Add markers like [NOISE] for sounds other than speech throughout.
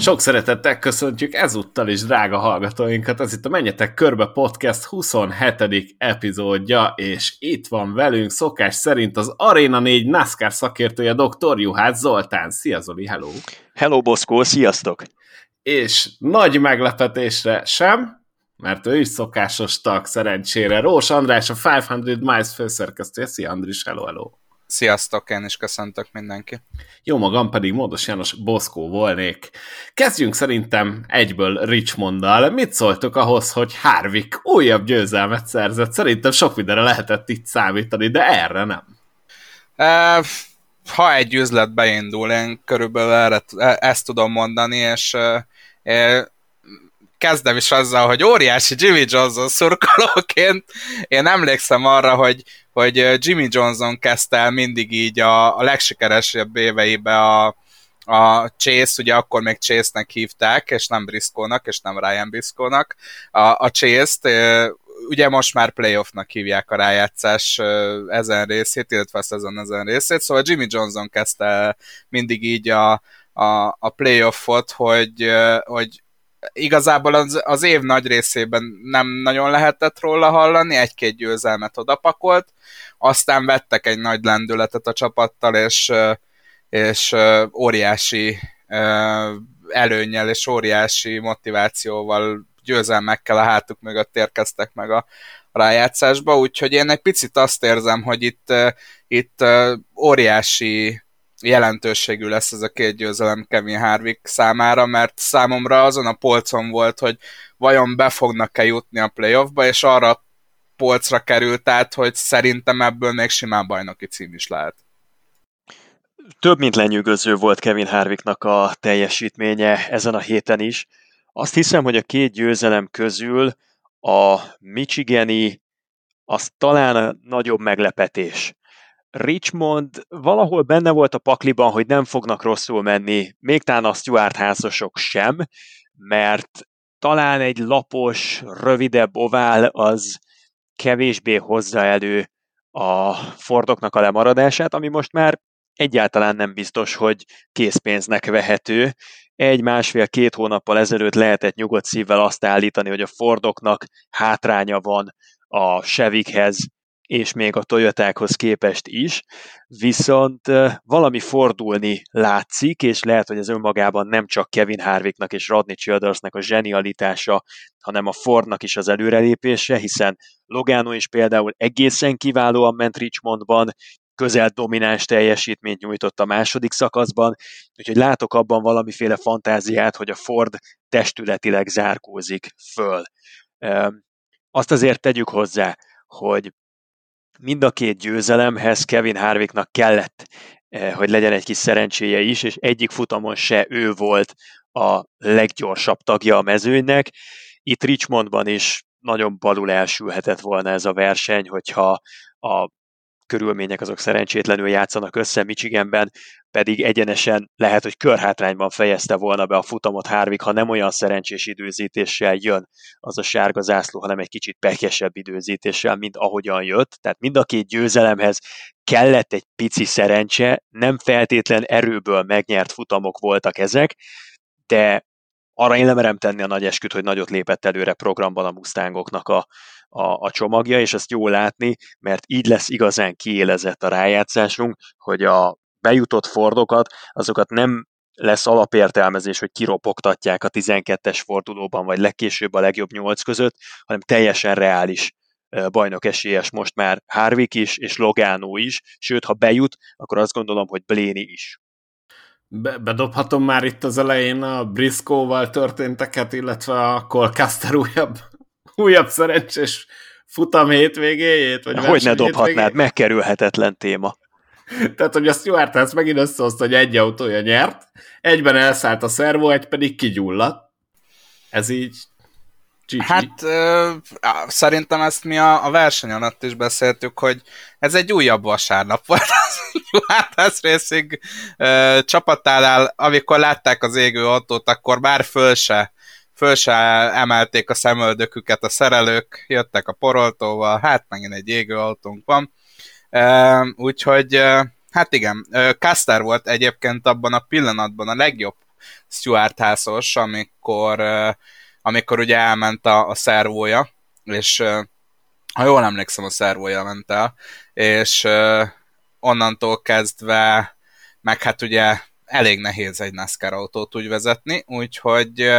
Sok szeretettel köszöntjük ezúttal is drága hallgatóinkat, ez itt a Menjetek Körbe Podcast 27. epizódja, és itt van velünk szokás szerint az Arena 4 NASCAR szakértője dr. Juhász Zoltán. Szia Zoli, hello! Hello Boszkó, sziasztok! És nagy meglepetésre sem, mert ő is szokásos tag szerencsére. Rós András, a 500 Miles főszerkesztője. Szia Andris, hello, hello! Sziasztok, én is köszöntök mindenki. Jó magam pedig Módos János Boszkó volnék. Kezdjünk szerintem egyből Richmonddal. Mit szóltok ahhoz, hogy Harvick újabb győzelmet szerzett? Szerintem sok mindenre lehetett itt számítani, de erre nem. E, ha egy üzlet beindul, én körülbelül erre, e, ezt tudom mondani, és e, kezdem is azzal, hogy óriási Jimmy Johnson szurkolóként én emlékszem arra, hogy, hogy Jimmy Johnson kezdte el mindig így a, a legsikeresebb éveibe a, a Chase, ugye akkor még Chase-nek hívták, és nem Briscoe-nak, és nem Ryan Briscoe-nak, a, a Chase-t, ugye most már playoffnak hívják a rájátszás ezen részét, illetve a szezon ezen részét, szóval Jimmy Johnson kezdte mindig így a, a, a playoffot, hogy, hogy igazából az, az év nagy részében nem nagyon lehetett róla hallani, egy-két győzelmet odapakolt, aztán vettek egy nagy lendületet a csapattal, és, és óriási előnyel és óriási motivációval győzelmekkel a hátuk mögött érkeztek meg a rájátszásba, úgyhogy én egy picit azt érzem, hogy itt, itt óriási jelentőségű lesz ez a két győzelem Kevin Harvick számára, mert számomra azon a polcon volt, hogy vajon be fognak-e jutni a playoffba, és arra polcra került át, hogy szerintem ebből még simán bajnoki cím is lehet. Több mint lenyűgöző volt Kevin Harvicknak a teljesítménye ezen a héten is. Azt hiszem, hogy a két győzelem közül a Michigani az talán a nagyobb meglepetés. Richmond valahol benne volt a pakliban, hogy nem fognak rosszul menni, még talán a Stuart házasok sem, mert talán egy lapos, rövidebb ovál az kevésbé hozza elő a Fordoknak a lemaradását, ami most már egyáltalán nem biztos, hogy készpénznek vehető. Egy-másfél-két hónappal ezelőtt lehetett nyugodt szívvel azt állítani, hogy a Fordoknak hátránya van a Chevikhez és még a Toyotákhoz képest is, viszont valami fordulni látszik, és lehet, hogy ez önmagában nem csak Kevin Harvicknak és Rodney Childersnek a zsenialitása, hanem a Fordnak is az előrelépése, hiszen Logano is például egészen kiválóan ment Richmondban, közel domináns teljesítményt nyújtott a második szakaszban, úgyhogy látok abban valamiféle fantáziát, hogy a Ford testületileg zárkózik föl. Azt azért tegyük hozzá, hogy mind a két győzelemhez Kevin Harvicknak kellett, eh, hogy legyen egy kis szerencséje is, és egyik futamon se ő volt a leggyorsabb tagja a mezőnynek. Itt Richmondban is nagyon balul elsülhetett volna ez a verseny, hogyha a körülmények azok szerencsétlenül játszanak össze Michiganben, pedig egyenesen lehet, hogy körhátrányban fejezte volna be a futamot Harvick, ha nem olyan szerencsés időzítéssel jön az a sárga zászló, hanem egy kicsit pekesebb időzítéssel, mint ahogyan jött. Tehát mind a két győzelemhez kellett egy pici szerencse, nem feltétlen erőből megnyert futamok voltak ezek, de arra én nem merem tenni a nagy esküt, hogy nagyot lépett előre programban a Mustangoknak a, a, a csomagja, és ezt jól látni, mert így lesz igazán kiélezett a rájátszásunk, hogy a bejutott Fordokat, azokat nem lesz alapértelmezés, hogy kiropogtatják a 12-es fordulóban, vagy legkésőbb a legjobb 8 között, hanem teljesen reális bajnok esélyes most már Harvick is, és Logano is, sőt, ha bejut, akkor azt gondolom, hogy Bléni is. Be- bedobhatom már itt az elején a Briscoe-val történteket, illetve a Colcaster újabb, újabb szerencsés futam hétvégéjét? Vagy hogy ne dobhatnád, megkerülhetetlen téma. Tehát, hogy a Stuart House megint összehozta, hogy egy autója nyert, egyben elszállt a szervó, egy pedig kigyulladt. Ez így Gigi. Hát ö, szerintem ezt mi a, a verseny alatt is beszéltük, hogy ez egy újabb vasárnap volt [LAUGHS] az Juhász Racing ö, csapatánál, amikor látták az égő autót, akkor már föl se, föl se emelték a szemöldöküket a szerelők, jöttek a poroltóval, hát megint egy égő autónk van. Úgyhogy, hát igen, Caster volt egyébként abban a pillanatban a legjobb Stuart házos, amikor, amikor ugye elment a, a szervója, és ha jól emlékszem, a szervója ment el, és onnantól kezdve meg hát ugye elég nehéz egy NASCAR autót úgy vezetni, úgyhogy,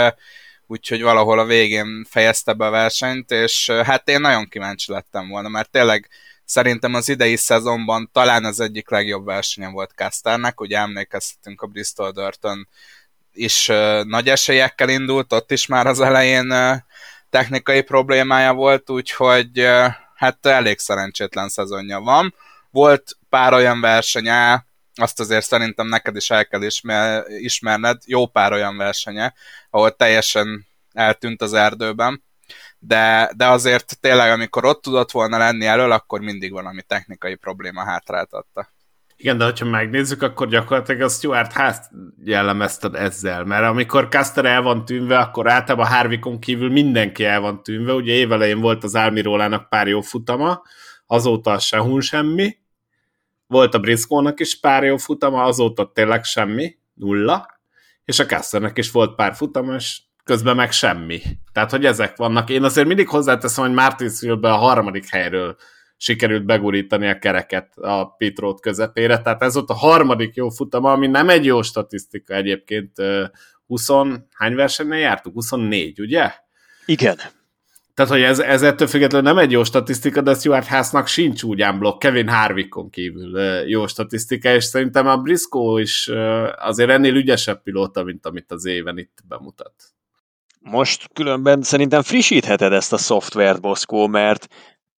úgyhogy valahol a végén fejezte be a versenyt, és hát én nagyon kíváncsi lettem volna, mert tényleg szerintem az idei szezonban talán az egyik legjobb versenye volt Casternek, ugye emlékeztetünk a Bristol Dörtön is nagy esélyekkel indult, ott is már az elején technikai problémája volt, úgyhogy hát elég szerencsétlen szezonja van. Volt pár olyan versenye, azt azért szerintem neked is el kell ismer, ismerned, jó pár olyan versenye, ahol teljesen eltűnt az erdőben, de, de azért tényleg, amikor ott tudott volna lenni elől, akkor mindig valami technikai probléma hátráltatta. Igen, de ha megnézzük, akkor gyakorlatilag a Stuart házt jellemezted ezzel, mert amikor Caster el van tűnve, akkor általában Harvikon kívül mindenki el van tűnve, ugye évelején volt az Almirólának pár jó futama, azóta sehun semmi, volt a Briscoe-nak is pár jó futama, azóta tényleg semmi, nulla, és a Casternek is volt pár futama, és közben meg semmi. Tehát, hogy ezek vannak. Én azért mindig hozzáteszem, hogy Martinsville-be a harmadik helyről sikerült begurítani a kereket a Pitrót közepére, tehát ez ott a harmadik jó futama, ami nem egy jó statisztika egyébként. 20, hány versenynél jártuk? 24, ugye? Igen. Tehát, hogy ez, ez ettől függetlenül nem egy jó statisztika, de Stuart Haasnak sincs úgy blokk, Kevin Harvickon kívül jó statisztika, és szerintem a Briscoe is azért ennél ügyesebb pilóta, mint amit az éven itt bemutat. Most különben szerintem frissítheted ezt a szoftvert, Boszkó, mert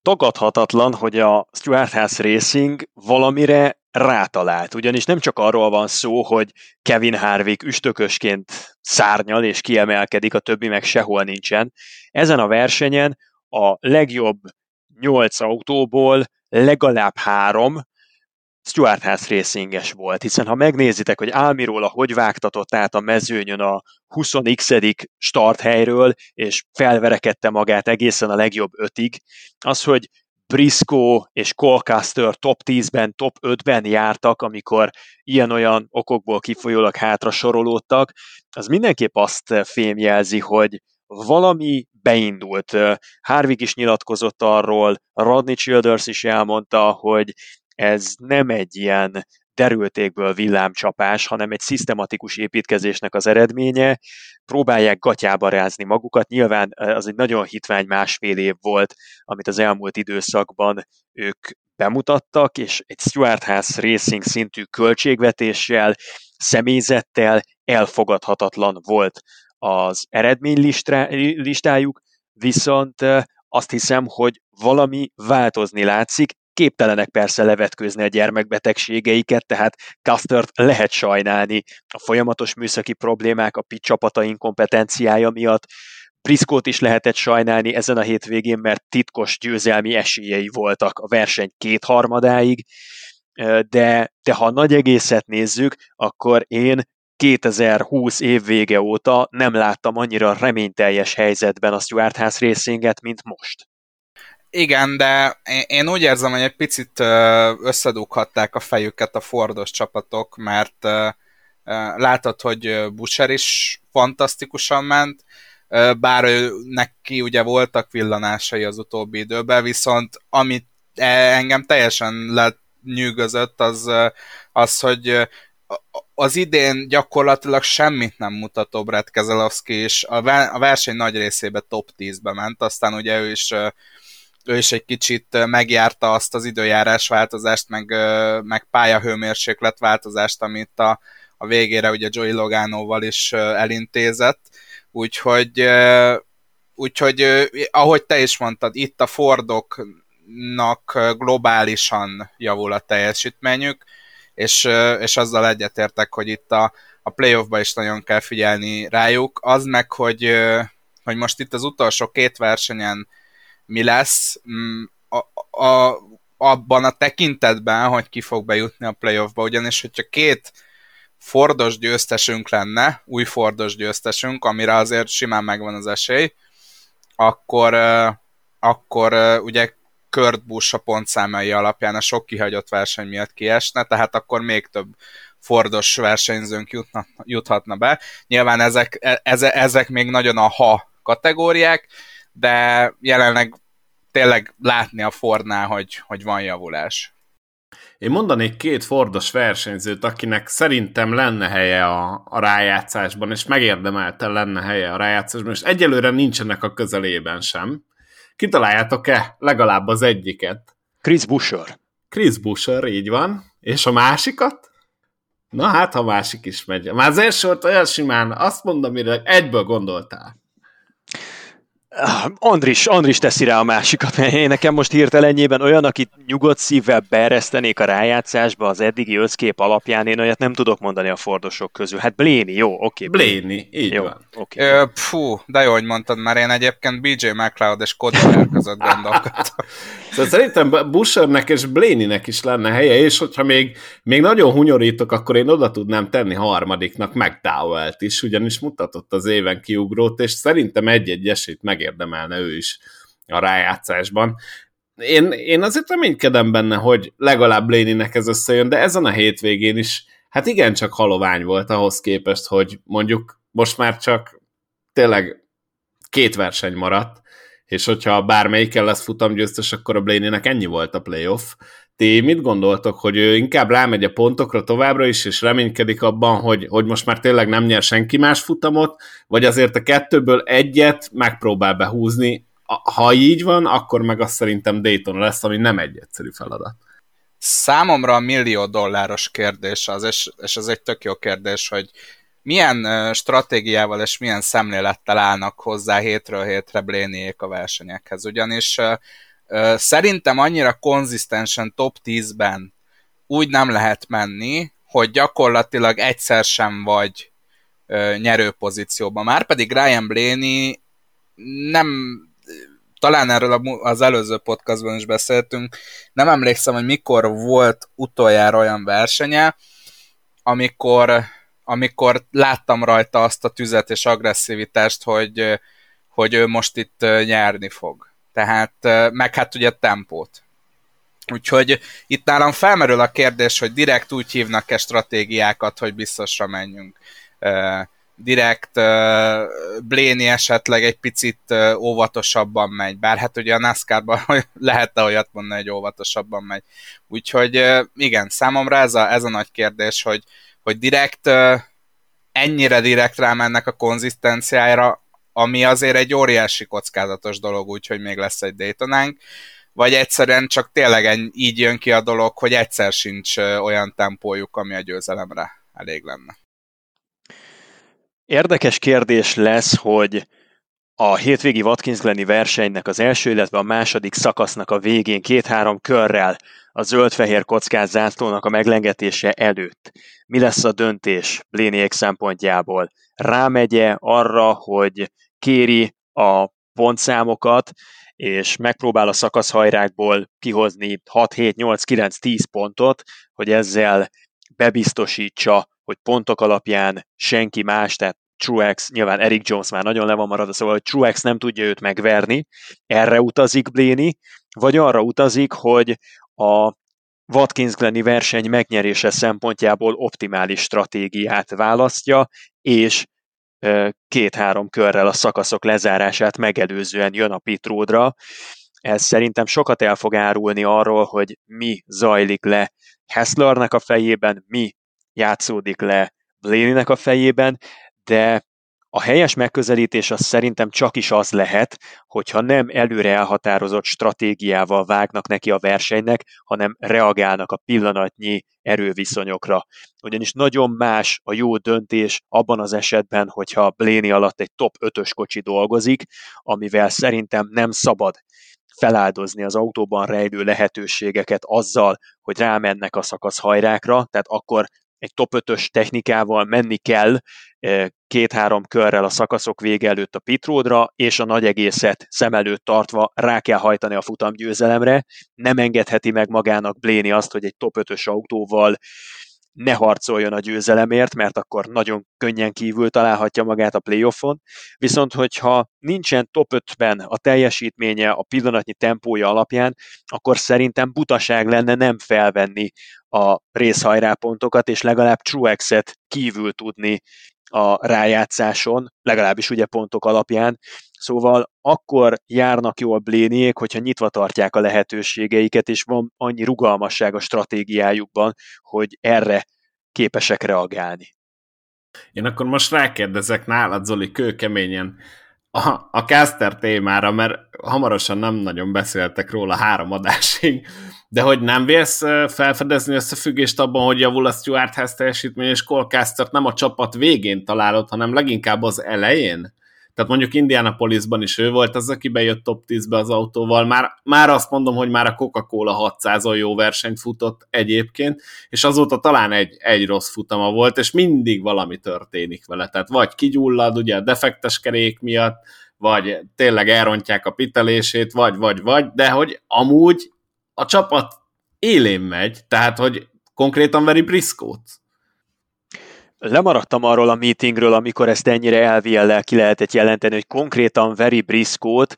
tagadhatatlan, hogy a Stuart House Racing valamire rátalált. Ugyanis nem csak arról van szó, hogy Kevin Harvick üstökösként szárnyal és kiemelkedik, a többi meg sehol nincsen. Ezen a versenyen a legjobb nyolc autóból legalább három Stuart House Racinges volt, hiszen ha megnézitek, hogy Álmiról hogy vágtatott át a mezőnyön a 20x starthelyről, és felverekedte magát egészen a legjobb ötig, az, hogy Briscoe és Colcaster top 10-ben, top 5-ben jártak, amikor ilyen-olyan okokból kifolyólag hátra sorolódtak, az mindenképp azt fémjelzi, hogy valami beindult. Harvick is nyilatkozott arról, Rodney Childers is elmondta, hogy ez nem egy ilyen derültékből villámcsapás, hanem egy szisztematikus építkezésnek az eredménye. Próbálják gatyába rázni magukat. Nyilván az egy nagyon hitvány másfél év volt, amit az elmúlt időszakban ők bemutattak, és egy Stuart House Racing szintű költségvetéssel, személyzettel elfogadhatatlan volt az eredménylistájuk, viszont azt hiszem, hogy valami változni látszik, képtelenek persze levetkőzni a gyermekbetegségeiket, tehát Custert lehet sajnálni a folyamatos műszaki problémák, a pitch csapata inkompetenciája miatt, Priskót is lehetett sajnálni ezen a hétvégén, mert titkos győzelmi esélyei voltak a verseny kétharmadáig, de, de ha nagy egészet nézzük, akkor én 2020 év vége óta nem láttam annyira reményteljes helyzetben a Stuart House Racinget, mint most. Igen, de én úgy érzem, hogy egy picit összedughatták a fejüket a Fordos csapatok, mert látod, hogy Busher is fantasztikusan ment, bár ő, neki ugye voltak villanásai az utóbbi időben, viszont amit e, engem teljesen lenyűgözött, az, az hogy az idén gyakorlatilag semmit nem mutató Brett Keselowski, és a verseny nagy részébe top 10-be ment, aztán ugye ő is ő is egy kicsit megjárta azt az időjárás változást, meg, meg pályahőmérséklet változást, amit a, a végére ugye Joey Loganoval is elintézett. Úgyhogy, úgyhogy ahogy te is mondtad, itt a Fordoknak globálisan javul a teljesítményük, és, és azzal egyetértek, hogy itt a, a playoffba is nagyon kell figyelni rájuk. Az meg, hogy, hogy most itt az utolsó két versenyen mi lesz mm, a, a, abban a tekintetben, hogy ki fog bejutni a playoffba, ugyanis hogyha két Fordos győztesünk lenne, új Fordos győztesünk, amire azért simán megvan az esély, akkor, akkor ugye Kurt Busch a pontszámai alapján a sok kihagyott verseny miatt kiesne, tehát akkor még több Fordos versenyzőnk jutna, juthatna be. Nyilván ezek, e, ezek, ezek még nagyon a ha kategóriák, de jelenleg tényleg látni a Fordnál, hogy, hogy van javulás. Én mondanék két Fordos versenyzőt, akinek szerintem lenne helye a, a rájátszásban, és megérdemelte lenne helye a rájátszásban, és egyelőre nincsenek a közelében sem. Kitaláljátok-e legalább az egyiket? Chris Busher. Chris Busher, így van. És a másikat? Na hát, ha másik is megy. Már az első volt olyan simán, azt mondom, mire egyből gondoltál. Andris, Andris teszi rá a másikat, mert én nekem most hirtelenjében olyan, akit nyugodt szívvel beeresztenék a rájátszásba az eddigi összkép alapján, én olyat nem tudok mondani a fordosok közül. Hát Bléni, jó, oké. Okay, Bléni, így jó, van. Okay. Ö, fú, de jó, hogy mondtad, mert én egyébként BJ McLeod és Cody között gondolkodtam. [LAUGHS] szóval szerintem Bushernek és Bléninek is lenne helye, és hogyha még, még nagyon hunyorítok, akkor én oda tudnám tenni harmadiknak McDowell-t is, ugyanis mutatott az éven kiugrót, és szerintem egy-egy esélyt meg megérdemelne ő is a rájátszásban. Én, én azért reménykedem benne, hogy legalább Léninek ez összejön, de ezen a hétvégén is, hát igen, csak halovány volt ahhoz képest, hogy mondjuk most már csak tényleg két verseny maradt, és hogyha bármelyikkel lesz futamgyőztes, akkor a Blaney-nek ennyi volt a playoff. Ti mit gondoltok, hogy ő inkább rámegy a pontokra továbbra is, és reménykedik abban, hogy, hogy most már tényleg nem nyer senki más futamot, vagy azért a kettőből egyet megpróbál behúzni, ha így van, akkor meg azt szerintem Dayton lesz, ami nem egy egyszerű feladat. Számomra a millió dolláros kérdés az, és, és ez egy tök jó kérdés, hogy milyen stratégiával és milyen szemlélettel állnak hozzá hétről hétre Bléniék a versenyekhez. Ugyanis szerintem annyira konzisztensen top 10-ben úgy nem lehet menni, hogy gyakorlatilag egyszer sem vagy nyerő pozícióban. Márpedig Ryan Blaney nem talán erről az előző podcastban is beszéltünk, nem emlékszem, hogy mikor volt utoljára olyan versenye, amikor amikor láttam rajta azt a tüzet és agresszivitást, hogy, hogy ő most itt nyerni fog. Tehát, meg hát ugye tempót. Úgyhogy itt nálam felmerül a kérdés, hogy direkt úgy hívnak-e stratégiákat, hogy biztosra menjünk. Direkt Bléni esetleg egy picit óvatosabban megy, bár hát ugye a NASCAR-ban [LAUGHS] lehetne olyat mondani, hogy óvatosabban megy. Úgyhogy igen, számomra ez a, ez a nagy kérdés, hogy, hogy direkt ennyire direkt rámennek a konzisztenciára, ami azért egy óriási kockázatos dolog, úgyhogy még lesz egy Daytonánk, vagy egyszerűen csak tényleg így jön ki a dolog, hogy egyszer sincs olyan tempójuk, ami a győzelemre elég lenne. Érdekes kérdés lesz, hogy a hétvégi Watkins Gleni versenynek az első, illetve a második szakasznak a végén két-három körrel a zöld-fehér kockás zászlónak a meglengetése előtt. Mi lesz a döntés Bléniek szempontjából? Rámegye arra, hogy kéri a pontszámokat, és megpróbál a szakaszhajrákból kihozni 6, 7, 8, 9, 10 pontot, hogy ezzel bebiztosítsa, hogy pontok alapján senki más, tehát Truex, nyilván Eric Jones már nagyon le van maradva, szóval hogy Truex nem tudja őt megverni, erre utazik Bléni, vagy arra utazik, hogy a Watkins Glenny verseny megnyerése szempontjából optimális stratégiát választja, és két-három körrel a szakaszok lezárását megelőzően jön a pitródra. Ez szerintem sokat el fog árulni arról, hogy mi zajlik le Hesslernek a fejében, mi játszódik le Blaney-nek a fejében, de a helyes megközelítés az szerintem csak is az lehet, hogyha nem előre elhatározott stratégiával vágnak neki a versenynek, hanem reagálnak a pillanatnyi erőviszonyokra. Ugyanis nagyon más a jó döntés abban az esetben, hogyha Bléni alatt egy top 5-ös kocsi dolgozik, amivel szerintem nem szabad feláldozni az autóban rejlő lehetőségeket azzal, hogy rámennek a szakasz hajrákra, tehát akkor egy top 5-ös technikával menni kell két-három körrel a szakaszok vége előtt a pitródra, és a nagy egészet szem előtt tartva rá kell hajtani a futamgyőzelemre. Nem engedheti meg magának Bléni azt, hogy egy top 5-ös autóval ne harcoljon a győzelemért, mert akkor nagyon könnyen kívül találhatja magát a playoffon. Viszont, hogyha nincsen top 5-ben a teljesítménye a pillanatnyi tempója alapján, akkor szerintem butaság lenne nem felvenni a részhajrápontokat, és legalább Truex-et kívül tudni a rájátszáson, legalábbis ugye pontok alapján. Szóval akkor járnak jól Bléniék, hogyha nyitva tartják a lehetőségeiket, és van annyi rugalmasság a stratégiájukban, hogy erre képesek reagálni. Én akkor most rákérdezek nálad, Zoli, kőkeményen a, a Caster témára, mert hamarosan nem nagyon beszéltek róla három adásig, de hogy nem vélsz felfedezni összefüggést abban, hogy javul a Stuart House teljesítmény, és Colcastert nem a csapat végén találod, hanem leginkább az elején? Tehát mondjuk Indianapolisban is ő volt az, aki bejött top 10-be az autóval. Már, már azt mondom, hogy már a Coca-Cola 600-on jó versenyt futott egyébként, és azóta talán egy, egy rossz futama volt, és mindig valami történik vele. Tehát vagy kigyullad ugye a defektes kerék miatt, vagy tényleg elrontják a pitelését, vagy, vagy, vagy, de hogy amúgy a csapat élén megy, tehát hogy konkrétan veri Briscoe-t. Lemaradtam arról a meetingről, amikor ezt ennyire elviellel ki lehetett jelenteni, hogy konkrétan veri Briscoe-t.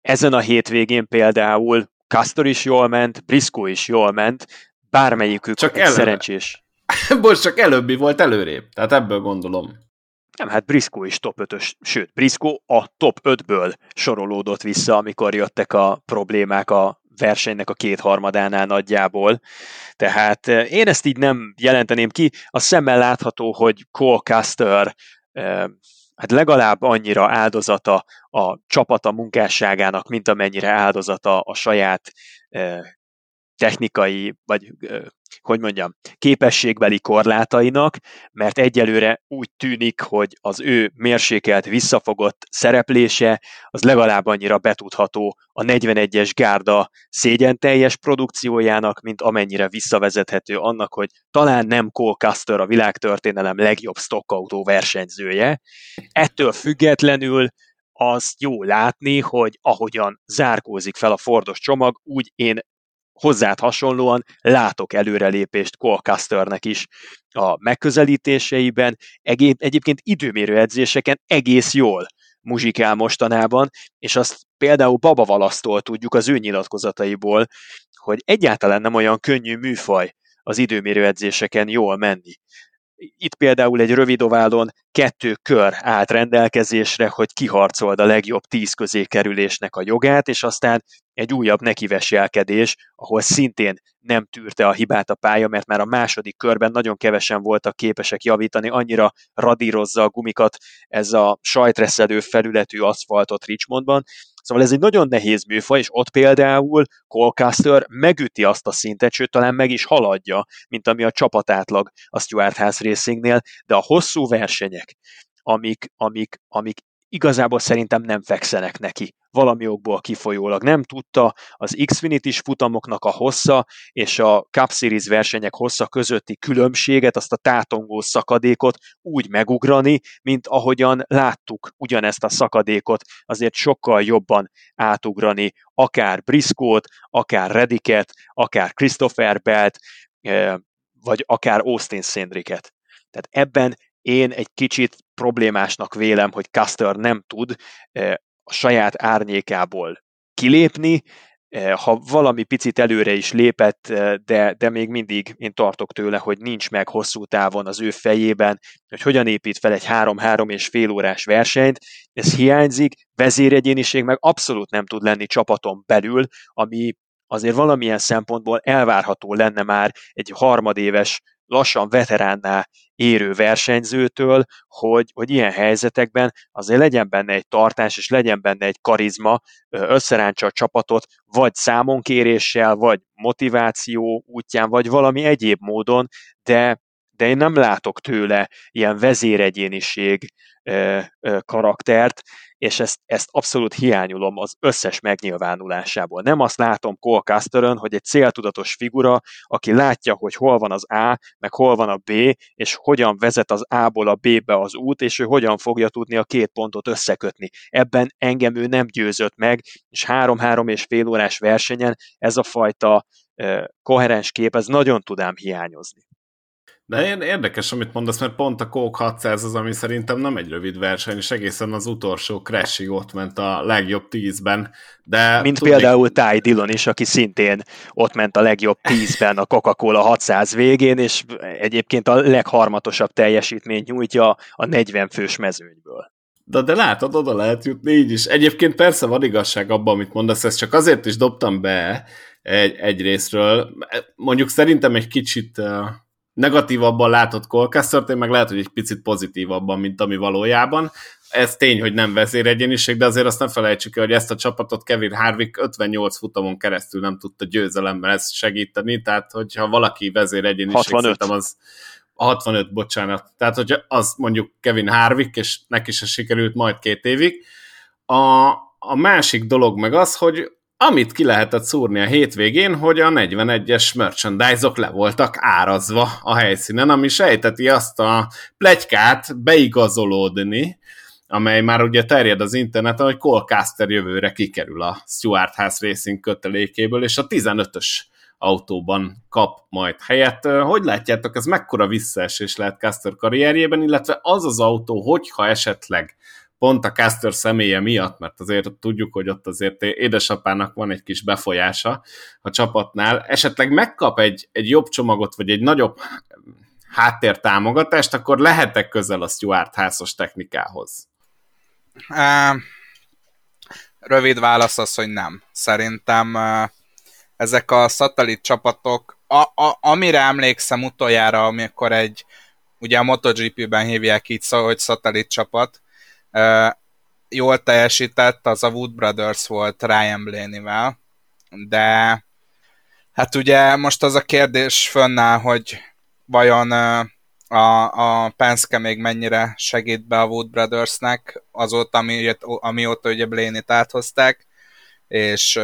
Ezen a hétvégén például Castor is jól ment, Briscoe is jól ment, bármelyikük csak előbb. szerencsés. [LAUGHS] Most csak előbbi volt előrébb, tehát ebből gondolom. Nem, hát Briscoe is top 5-ös, sőt, Briscoe a top 5-ből sorolódott vissza, amikor jöttek a problémák a versenynek a kétharmadánál nagyjából. Tehát eh, én ezt így nem jelenteném ki. A szemmel látható, hogy Cole Custer eh, hát legalább annyira áldozata a csapata munkásságának, mint amennyire áldozata a saját eh, technikai, vagy hogy mondjam, képességbeli korlátainak, mert egyelőre úgy tűnik, hogy az ő mérsékelt, visszafogott szereplése az legalább annyira betudható a 41-es gárda szégyen teljes produkciójának, mint amennyire visszavezethető annak, hogy talán nem Cole Custer a világtörténelem legjobb stockautó versenyzője. Ettől függetlenül az jó látni, hogy ahogyan zárkózik fel a Fordos csomag, úgy én hozzád hasonlóan látok előrelépést Colcasternek is a megközelítéseiben, egyébként időmérő edzéseken egész jól muzsikál mostanában, és azt például Baba Valasztól tudjuk az ő nyilatkozataiból, hogy egyáltalán nem olyan könnyű műfaj az időmérő edzéseken jól menni. Itt például egy rövid oválon kettő kör állt rendelkezésre, hogy kiharcold a legjobb tíz közé kerülésnek a jogát, és aztán egy újabb nekiveselkedés, ahol szintén nem tűrte a hibát a pálya, mert már a második körben nagyon kevesen voltak képesek javítani, annyira radírozza a gumikat ez a sajtreszelő felületű aszfaltot Richmondban, Szóval ez egy nagyon nehéz műfaj, és ott például Colcaster megüti azt a szintet, sőt talán meg is haladja, mint ami a csapatátlag a Stuart House Racingnél, de a hosszú versenyek, amik, amik, amik igazából szerintem nem fekszenek neki valami okból kifolyólag. Nem tudta az Xfinity-s futamoknak a hossza és a Cup Series versenyek hossza közötti különbséget, azt a tátongó szakadékot úgy megugrani, mint ahogyan láttuk ugyanezt a szakadékot, azért sokkal jobban átugrani akár Briscoe-t, akár Rediket, akár Christopher Belt, eh, vagy akár Austin Szendriket. Tehát ebben én egy kicsit problémásnak vélem, hogy Custer nem tud eh, a saját árnyékából kilépni, eh, ha valami picit előre is lépett, eh, de, de még mindig én tartok tőle, hogy nincs meg hosszú távon az ő fejében, hogy hogyan épít fel egy három-három és fél órás versenyt, ez hiányzik, vezéregyéniség meg abszolút nem tud lenni csapaton belül, ami azért valamilyen szempontból elvárható lenne már egy harmadéves lassan veteránná érő versenyzőtől, hogy, hogy ilyen helyzetekben azért legyen benne egy tartás, és legyen benne egy karizma, összerántsa a csapatot, vagy számonkéréssel, vagy motiváció útján, vagy valami egyéb módon, de, de én nem látok tőle ilyen vezéregyéniség karaktert, és ezt, ezt abszolút hiányolom az összes megnyilvánulásából. Nem azt látom Cole Custerön, hogy egy céltudatos figura, aki látja, hogy hol van az A, meg hol van a B, és hogyan vezet az A-ból a B-be az út, és ő hogyan fogja tudni a két pontot összekötni. Ebben engem ő nem győzött meg, és három-három és fél órás versenyen ez a fajta koherens kép, ez nagyon tudám hiányozni. De érdekes, amit mondasz, mert pont a Coke 600 az, ami szerintem nem egy rövid verseny, és egészen az utolsó crashig ott ment a legjobb tízben. De Mint tudni... például Ty Dillon is, aki szintén ott ment a legjobb tízben a Coca-Cola 600 végén, és egyébként a legharmatosabb teljesítményt nyújtja a 40 fős mezőnyből. De, de látod, oda lehet jutni így is. Egyébként persze van igazság abban, amit mondasz, ezt csak azért is dobtam be egy, egy részről. Mondjuk szerintem egy kicsit negatívabban látott Colcaster-t, én meg lehet, hogy egy picit pozitívabban, mint ami valójában. Ez tény, hogy nem vezéregyéniség, de azért azt ne felejtsük el, hogy ezt a csapatot Kevin Harvick 58 futamon keresztül nem tudta győzelemben ezt segíteni, tehát hogyha valaki vezéregyéniség, 65. az 65, bocsánat. Tehát, hogy az mondjuk Kevin Harvick, és neki se sikerült majd két évig. A, a másik dolog meg az, hogy amit ki lehetett szúrni a hétvégén, hogy a 41-es merchandise-ok le voltak árazva a helyszínen, ami sejteti azt a plegykát beigazolódni, amely már ugye terjed az interneten, hogy Cole jövőre kikerül a Stuart House Racing kötelékéből, és a 15-ös autóban kap majd helyet. Hogy látjátok, ez mekkora visszaesés lehet Caster karrierjében, illetve az az autó, hogyha esetleg pont a Caster személye miatt, mert azért tudjuk, hogy ott azért édesapának van egy kis befolyása a csapatnál, esetleg megkap egy, egy jobb csomagot, vagy egy nagyobb háttértámogatást, akkor lehetek közel a Stuart házos technikához? rövid válasz az, hogy nem. Szerintem ezek a szatellit csapatok, a, a, amire emlékszem utoljára, amikor egy, ugye a MotoGP-ben hívják így, hogy szatellit csapat, jól teljesített, az a Wood Brothers volt Ryan Blaney-vel, de hát ugye most az a kérdés fönnáll, hogy vajon a, a Penske még mennyire segít be a Wood Brothersnek azóta, ami, amióta ugye Blaney-t áthozták, és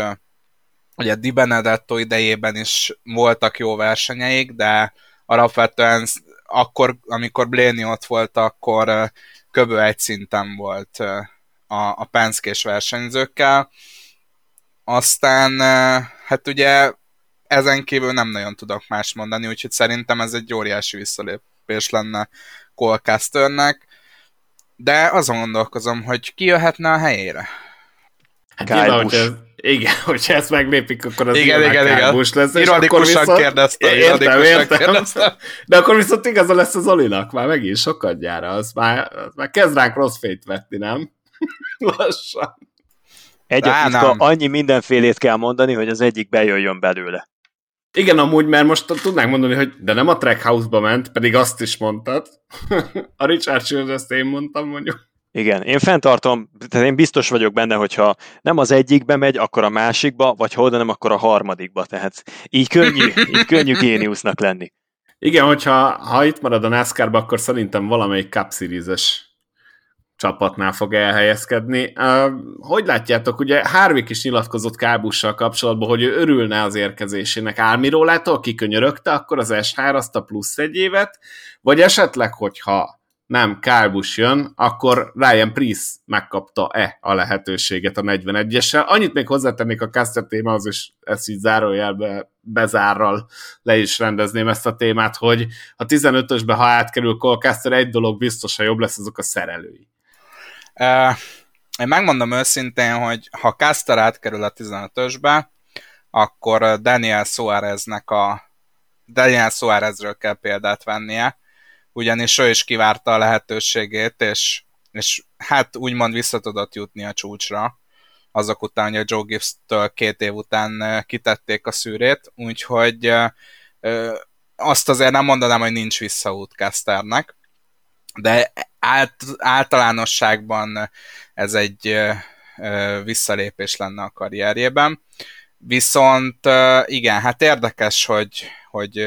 ugye Di Benedetto idejében is voltak jó versenyeik, de alapvetően akkor, amikor Blaney ott volt, akkor köbö egy szinten volt a, a Penske-s versenyzőkkel. Aztán hát ugye ezen kívül nem nagyon tudok más mondani, úgyhogy szerintem ez egy óriási visszalépés lenne Colcasternek, de azon gondolkozom, hogy ki jöhetne a helyére. Hát nyilván, hogy ez, igen, [LAUGHS] hogyha ezt meglépik, akkor az igen, igen, igen. lesz. Ironikusan kérdeztem, értem, értem. kérdeztem. [LAUGHS] De akkor viszont igaza lesz az Olinak, már megint sokadjára, az már, az már kezd ránk rossz fényt vetni, nem? [LAUGHS] Lassan. Egyébként annyi mindenfélét kell mondani, hogy az egyik bejöjjön belőle. Igen, amúgy, mert most tudnánk mondani, hogy de nem a Trackhouse-ba ment, pedig azt is mondtad. a Richard Shields ezt én mondtam, mondjuk. Igen, én fenntartom, tehát én biztos vagyok benne, hogyha nem az egyikbe megy, akkor a másikba, vagy ha oda nem, akkor a harmadikba. Tehát így könnyű, [LAUGHS] így könnyű géniusznak lenni. Igen, hogyha ha itt marad a NASCAR-ba, akkor szerintem valamelyik Cup Series-es csapatnál fog elhelyezkedni. Uh, hogy látjátok, ugye Harvick is nyilatkozott Kábussal kapcsolatban, hogy ő örülne az érkezésének Álmirólától, kikönyörögte akkor az S3 azt a plusz egy évet, vagy esetleg, hogyha nem Kálbus jön, akkor Ryan Priest megkapta-e a lehetőséget a 41-essel. Annyit még hozzátennék a Caster témához, és ezt így zárójelbe bezárral le is rendezném ezt a témát, hogy a 15-ösbe, ha átkerül Colcaster, egy dolog biztos, jobb lesz, azok a szerelői. Uh, én megmondom őszintén, hogy ha Caster átkerül a 15-ösbe, akkor Daniel Suáreznek a Daniel Suárezről kell példát vennie, ugyanis ő is kivárta a lehetőségét, és, és hát úgymond vissza tudott jutni a csúcsra, azok után, hogy a Joe Gibbs-től két év után kitették a szűrét, úgyhogy azt azért nem mondanám, hogy nincs visszaút Casternek, de át, általánosságban ez egy visszalépés lenne a karrierjében. Viszont igen, hát érdekes, hogy, hogy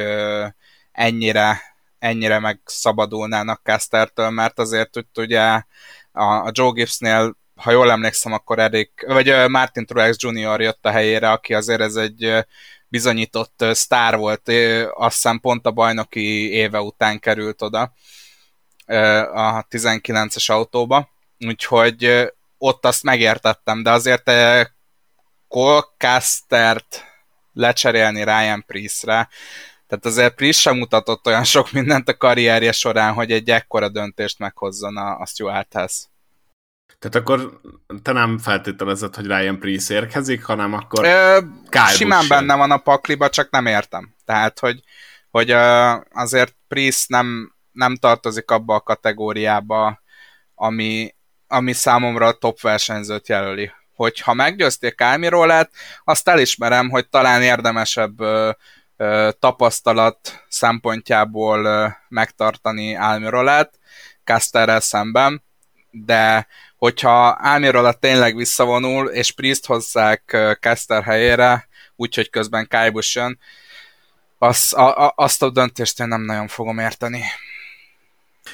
ennyire ennyire megszabadulnának Castertől, mert azért hogy ugye a, a Joe Gibbsnél ha jól emlékszem, akkor Eric, vagy Martin Truex Jr. jött a helyére, aki azért ez egy bizonyított sztár volt, azt hiszem pont a bajnoki éve után került oda a 19-es autóba, úgyhogy ott azt megértettem, de azért Cole Castert lecserélni Ryan Priestre, Tehát azért Priest sem mutatott olyan sok mindent a karrierje során, hogy egy ekkora döntést meghozzon a, a Stuarthez. Tehát akkor te nem feltételezed, hogy Ryan Priest érkezik, hanem akkor Ö, Simán sem. benne van a pakliba, csak nem értem. Tehát, hogy, hogy azért Priest nem, nem tartozik abba a kategóriába, ami, ami számomra a top versenyzőt jelöli. Hogyha meggyőzték Kálmirólát, azt elismerem, hogy talán érdemesebb tapasztalat szempontjából megtartani Álmirolát Casterrel szemben, de hogyha Almirola tényleg visszavonul, és Priest hozzák Caster helyére, úgyhogy közben Kajbus jön, az, a, a, azt a döntést én nem nagyon fogom érteni.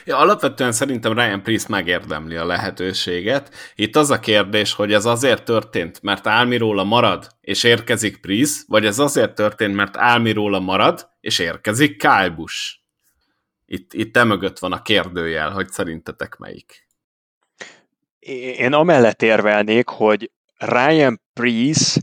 Ja, alapvetően szerintem Ryan Priest megérdemli a lehetőséget. Itt az a kérdés, hogy ez azért történt, mert Álmiróla marad, és érkezik Priest, vagy ez azért történt, mert Álmiróla marad, és érkezik Kyle. Itt, itt emögött van a kérdőjel, hogy szerintetek melyik. Én amellett érvelnék, hogy Ryan Priest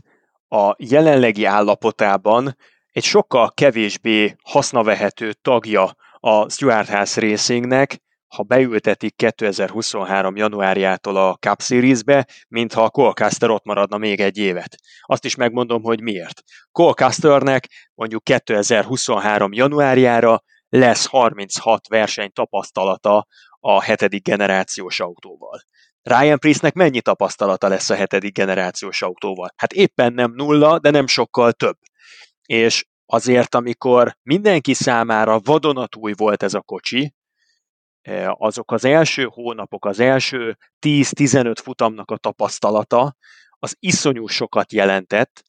a jelenlegi állapotában egy sokkal kevésbé hasznavehető tagja a Stuart House Racingnek, ha beültetik 2023. januárjától a Cup Series-be, mintha a Colcaster ott maradna még egy évet. Azt is megmondom, hogy miért. Colcasternek mondjuk 2023. januárjára lesz 36 verseny tapasztalata a hetedik generációs autóval. Ryan Priestnek mennyi tapasztalata lesz a hetedik generációs autóval? Hát éppen nem nulla, de nem sokkal több. És azért, amikor mindenki számára vadonatúj volt ez a kocsi, e, azok az első hónapok, az első 10-15 futamnak a tapasztalata, az iszonyú sokat jelentett,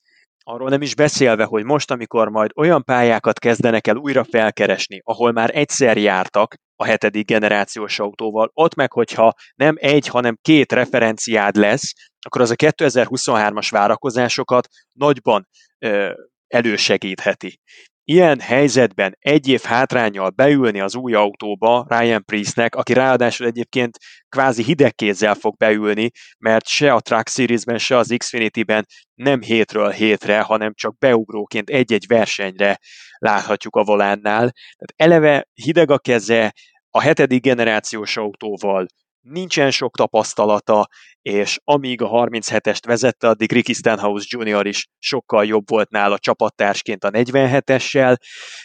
Arról nem is beszélve, hogy most, amikor majd olyan pályákat kezdenek el újra felkeresni, ahol már egyszer jártak a hetedik generációs autóval, ott meg, hogyha nem egy, hanem két referenciád lesz, akkor az a 2023-as várakozásokat nagyban ö, elősegítheti. Ilyen helyzetben egy év hátrányjal beülni az új autóba Ryan Priestnek, aki ráadásul egyébként kvázi hideg kézzel fog beülni, mert se a Truck Series-ben, se az Xfinity-ben nem hétről hétre, hanem csak beugróként egy-egy versenyre láthatjuk a volánnál. Tehát eleve hideg a keze, a hetedik generációs autóval nincsen sok tapasztalata, és amíg a 37-est vezette, addig Ricky Stenhouse Jr. is sokkal jobb volt nála csapattársként a 47-essel,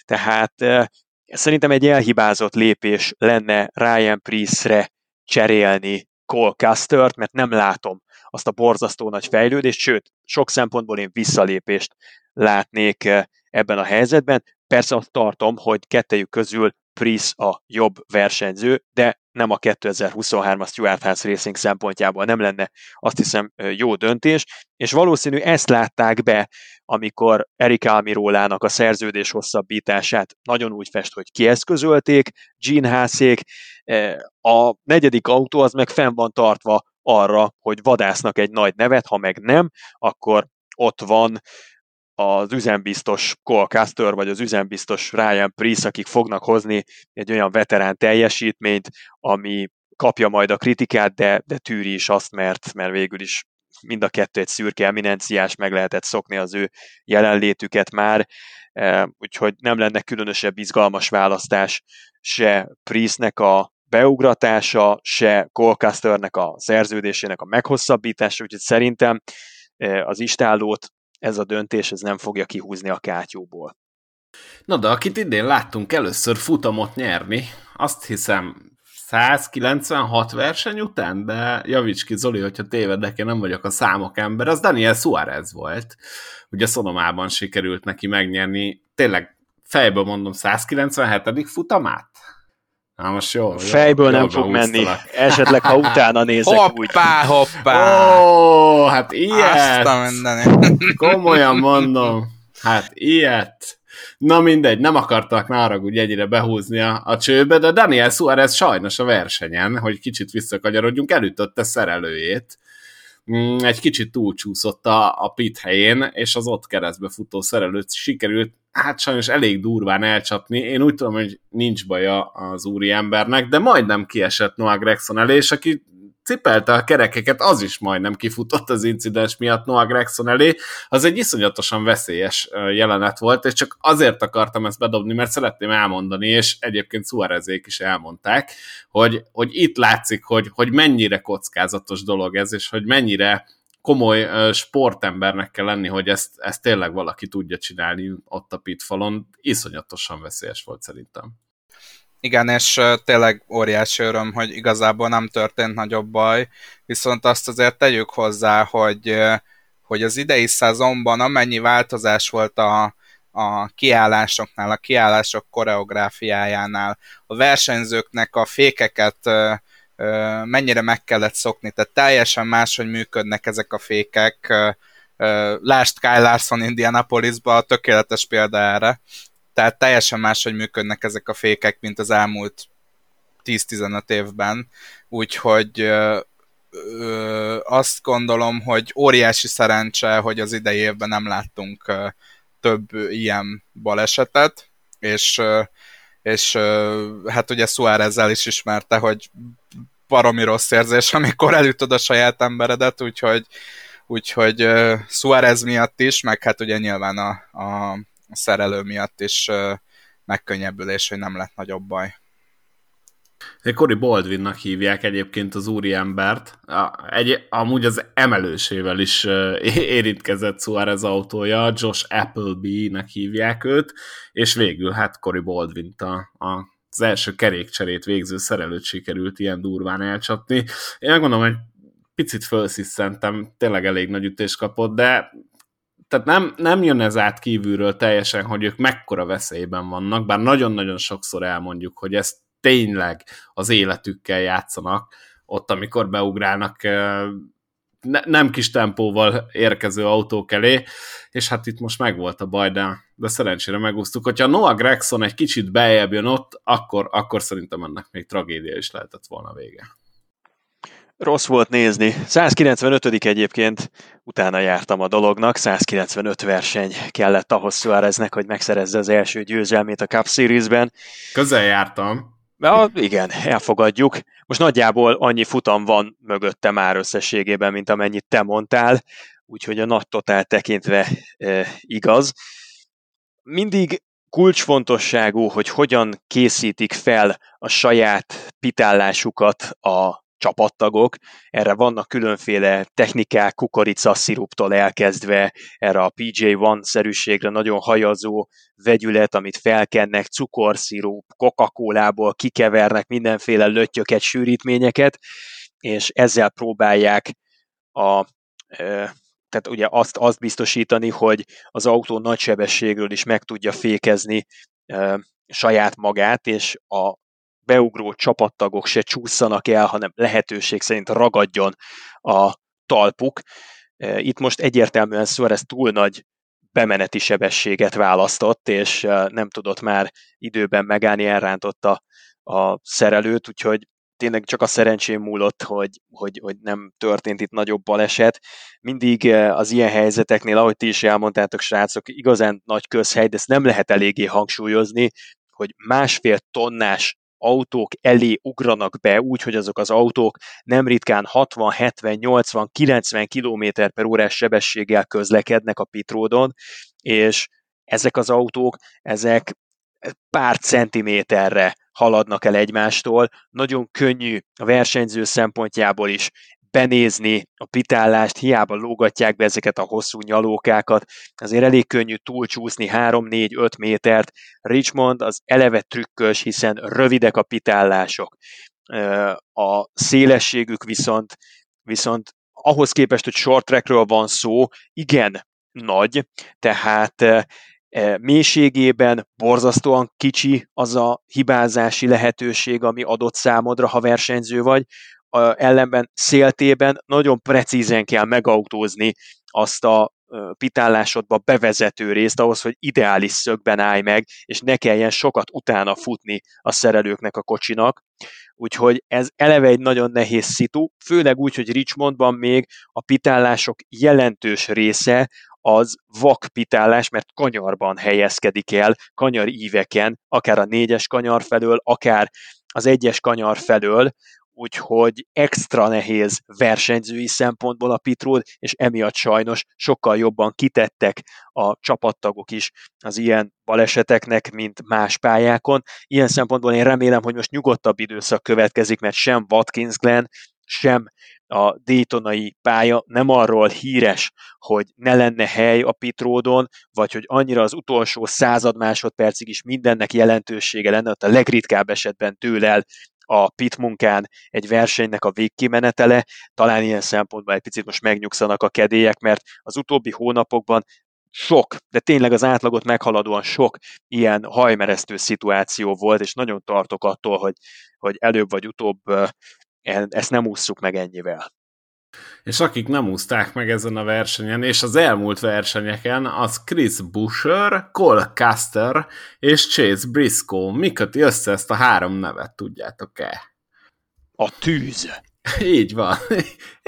tehát szerintem egy elhibázott lépés lenne Ryan Priestre cserélni Cole Custert, mert nem látom azt a borzasztó nagy fejlődést, sőt, sok szempontból én visszalépést látnék ebben a helyzetben. Persze azt tartom, hogy kettejük közül Price a jobb versenyző, de nem a 2023-as Stuart House Racing szempontjából nem lenne azt hiszem jó döntés, és valószínű ezt látták be, amikor Erik Almirólának a szerződés hosszabbítását nagyon úgy fest, hogy kieszközölték, Gene Hászék, a negyedik autó az meg fenn van tartva arra, hogy vadásznak egy nagy nevet, ha meg nem, akkor ott van az üzembiztos Cole Custer, vagy az üzembiztos Ryan Priest, akik fognak hozni egy olyan veterán teljesítményt, ami kapja majd a kritikát, de, de tűri is azt, mert, mert végül is mind a kettő egy szürke eminenciás, meg lehetett szokni az ő jelenlétüket már, e, úgyhogy nem lenne különösebb izgalmas választás se Priestnek a beugratása, se Colcasternek a szerződésének a meghosszabbítása, úgyhogy szerintem e, az istállót ez a döntés ez nem fogja kihúzni a kátyúból. Na de akit idén láttunk először futamot nyerni, azt hiszem 196 verseny után, de javíts ki Zoli, hogyha tévedek, én nem vagyok a számok ember, az Daniel Suarez volt. Ugye Szonomában sikerült neki megnyerni, tényleg fejből mondom 197. futamát? Na most jó. Fejből jó, nem fog menni. Esetleg, ha utána nézek hoppá, úgy. Hoppá, hoppá. Ó, hát ilyet. Komolyan mondom. Hát ilyet. Na mindegy, nem akartak nárag úgy egyre behúzni a, a csőbe, de Daniel Suarez sajnos a versenyen, hogy kicsit visszakanyarodjunk, elütötte szerelőjét. Mm, egy kicsit túlcsúszott a, a pit helyén, és az ott keresztbe futó szerelőt sikerült hát sajnos elég durván elcsapni. Én úgy tudom, hogy nincs baja az úri embernek, de majdnem kiesett Noah Gregson elé, és aki cipelte a kerekeket, az is majdnem kifutott az incidens miatt Noah Gregson elé. Az egy iszonyatosan veszélyes jelenet volt, és csak azért akartam ezt bedobni, mert szeretném elmondani, és egyébként Suarezék is elmondták, hogy, hogy itt látszik, hogy, hogy mennyire kockázatos dolog ez, és hogy mennyire komoly sportembernek kell lenni, hogy ezt, ezt tényleg valaki tudja csinálni ott a pitfalon. Iszonyatosan veszélyes volt szerintem. Igen, és tényleg óriási öröm, hogy igazából nem történt nagyobb baj, viszont azt azért tegyük hozzá, hogy, hogy az idei szezonban amennyi változás volt a, a kiállásoknál, a kiállások koreográfiájánál, a versenyzőknek a fékeket mennyire meg kellett szokni, tehát teljesen máshogy működnek ezek a fékek. Lásd Kyle Larson Indianapolisba a tökéletes példa erre. Tehát teljesen máshogy működnek ezek a fékek, mint az elmúlt 10-15 évben. Úgyhogy azt gondolom, hogy óriási szerencse, hogy az idei évben nem láttunk több ilyen balesetet, és és hát ugye Suárezzel is ismerte, hogy baromi rossz érzés, amikor elütöd a saját emberedet, úgyhogy, úgyhogy uh, Suárez miatt is, meg hát ugye nyilván a, a szerelő miatt is megkönnyebbülés, hogy nem lett nagyobb baj. Cory Baldwinnak hívják egyébként az úriembert. Egy, amúgy az emelősével is [LAUGHS] érintkezett Suarez autója, Josh Appleby-nek hívják őt, és végül hát Cory Baldwin a, a az első kerékcserét végző szerelőt sikerült ilyen durván elcsapni. Én megmondom, hogy picit felsziszentem, tényleg elég nagy ütés kapott, de tehát nem, nem jön ez át kívülről teljesen, hogy ők mekkora veszélyben vannak, bár nagyon-nagyon sokszor elmondjuk, hogy ezt tényleg az életükkel játszanak, ott, amikor beugrálnak ne, nem kis tempóval érkező autók elé, és hát itt most megvolt a baj, de, de szerencsére megúsztuk. Hogyha Noah Gregson egy kicsit beljebb jön ott, akkor, akkor szerintem ennek még tragédia is lehetett volna vége. Rossz volt nézni. 195 egyébként utána jártam a dolognak, 195 verseny kellett ahhoz Suáreznek, hogy megszerezze az első győzelmét a Cup Series-ben. Közel jártam. Ja, igen, elfogadjuk. Most nagyjából annyi futam van mögötte már összességében, mint amennyit te mondtál, úgyhogy a nagy totál tekintve e, igaz. Mindig kulcsfontosságú, hogy hogyan készítik fel a saját pitállásukat a csapattagok. Erre vannak különféle technikák, kukorica sziruptól elkezdve, erre a PJ1-szerűségre nagyon hajazó vegyület, amit felkennek, cukorszirup, Coca-Colából kikevernek mindenféle löttyöket, sűrítményeket, és ezzel próbálják a tehát ugye azt, azt biztosítani, hogy az autó nagy sebességről is meg tudja fékezni saját magát, és a beugró csapattagok se csúszanak el, hanem lehetőség szerint ragadjon a talpuk. E, itt most egyértelműen Suarez túl nagy bemeneti sebességet választott, és e, nem tudott már időben megállni, elrántotta a szerelőt, úgyhogy tényleg csak a szerencsém múlott, hogy, hogy, hogy nem történt itt nagyobb baleset. Mindig e, az ilyen helyzeteknél, ahogy ti is elmondtátok, srácok, igazán nagy közhely, de ezt nem lehet eléggé hangsúlyozni, hogy másfél tonnás autók elé ugranak be, úgy, hogy azok az autók nem ritkán 60, 70, 80, 90 km per órás sebességgel közlekednek a pitródon, és ezek az autók, ezek pár centiméterre haladnak el egymástól. Nagyon könnyű a versenyző szempontjából is benézni a pitállást, hiába lógatják be ezeket a hosszú nyalókákat, azért elég könnyű túlcsúszni 3-4-5 métert. Richmond az eleve trükkös, hiszen rövidek a pitállások. A szélességük viszont, viszont ahhoz képest, hogy short trackről van szó, igen nagy, tehát mélységében borzasztóan kicsi az a hibázási lehetőség, ami adott számodra, ha versenyző vagy, ellenben széltében nagyon precízen kell megautózni azt a pitálásodba bevezető részt ahhoz, hogy ideális szögben állj meg, és ne kelljen sokat utána futni a szerelőknek a kocsinak. Úgyhogy ez eleve egy nagyon nehéz szitu, főleg úgy, hogy Richmondban még a pitálások jelentős része az vakpitálás, mert kanyarban helyezkedik el, kanyar íveken, akár a négyes kanyar felől, akár az egyes kanyar felől, úgyhogy extra nehéz versenyzői szempontból a pitród, és emiatt sajnos sokkal jobban kitettek a csapattagok is az ilyen baleseteknek, mint más pályákon. Ilyen szempontból én remélem, hogy most nyugodtabb időszak következik, mert sem Watkins Glen, sem a Daytonai pálya nem arról híres, hogy ne lenne hely a pitródon, vagy hogy annyira az utolsó század másodpercig is mindennek jelentősége lenne, ott a legritkább esetben től el a pit munkán egy versenynek a végkimenetele, talán ilyen szempontból egy picit most megnyugszanak a kedélyek, mert az utóbbi hónapokban sok, de tényleg az átlagot meghaladóan sok ilyen hajmeresztő szituáció volt, és nagyon tartok attól, hogy, hogy előbb vagy utóbb ezt nem ússzuk meg ennyivel. És akik nem úszták meg ezen a versenyen, és az elmúlt versenyeken, az Chris Busher, Cole Caster és Chase Briscoe. Mi köti össze ezt a három nevet, tudjátok-e? A tűz. Így van.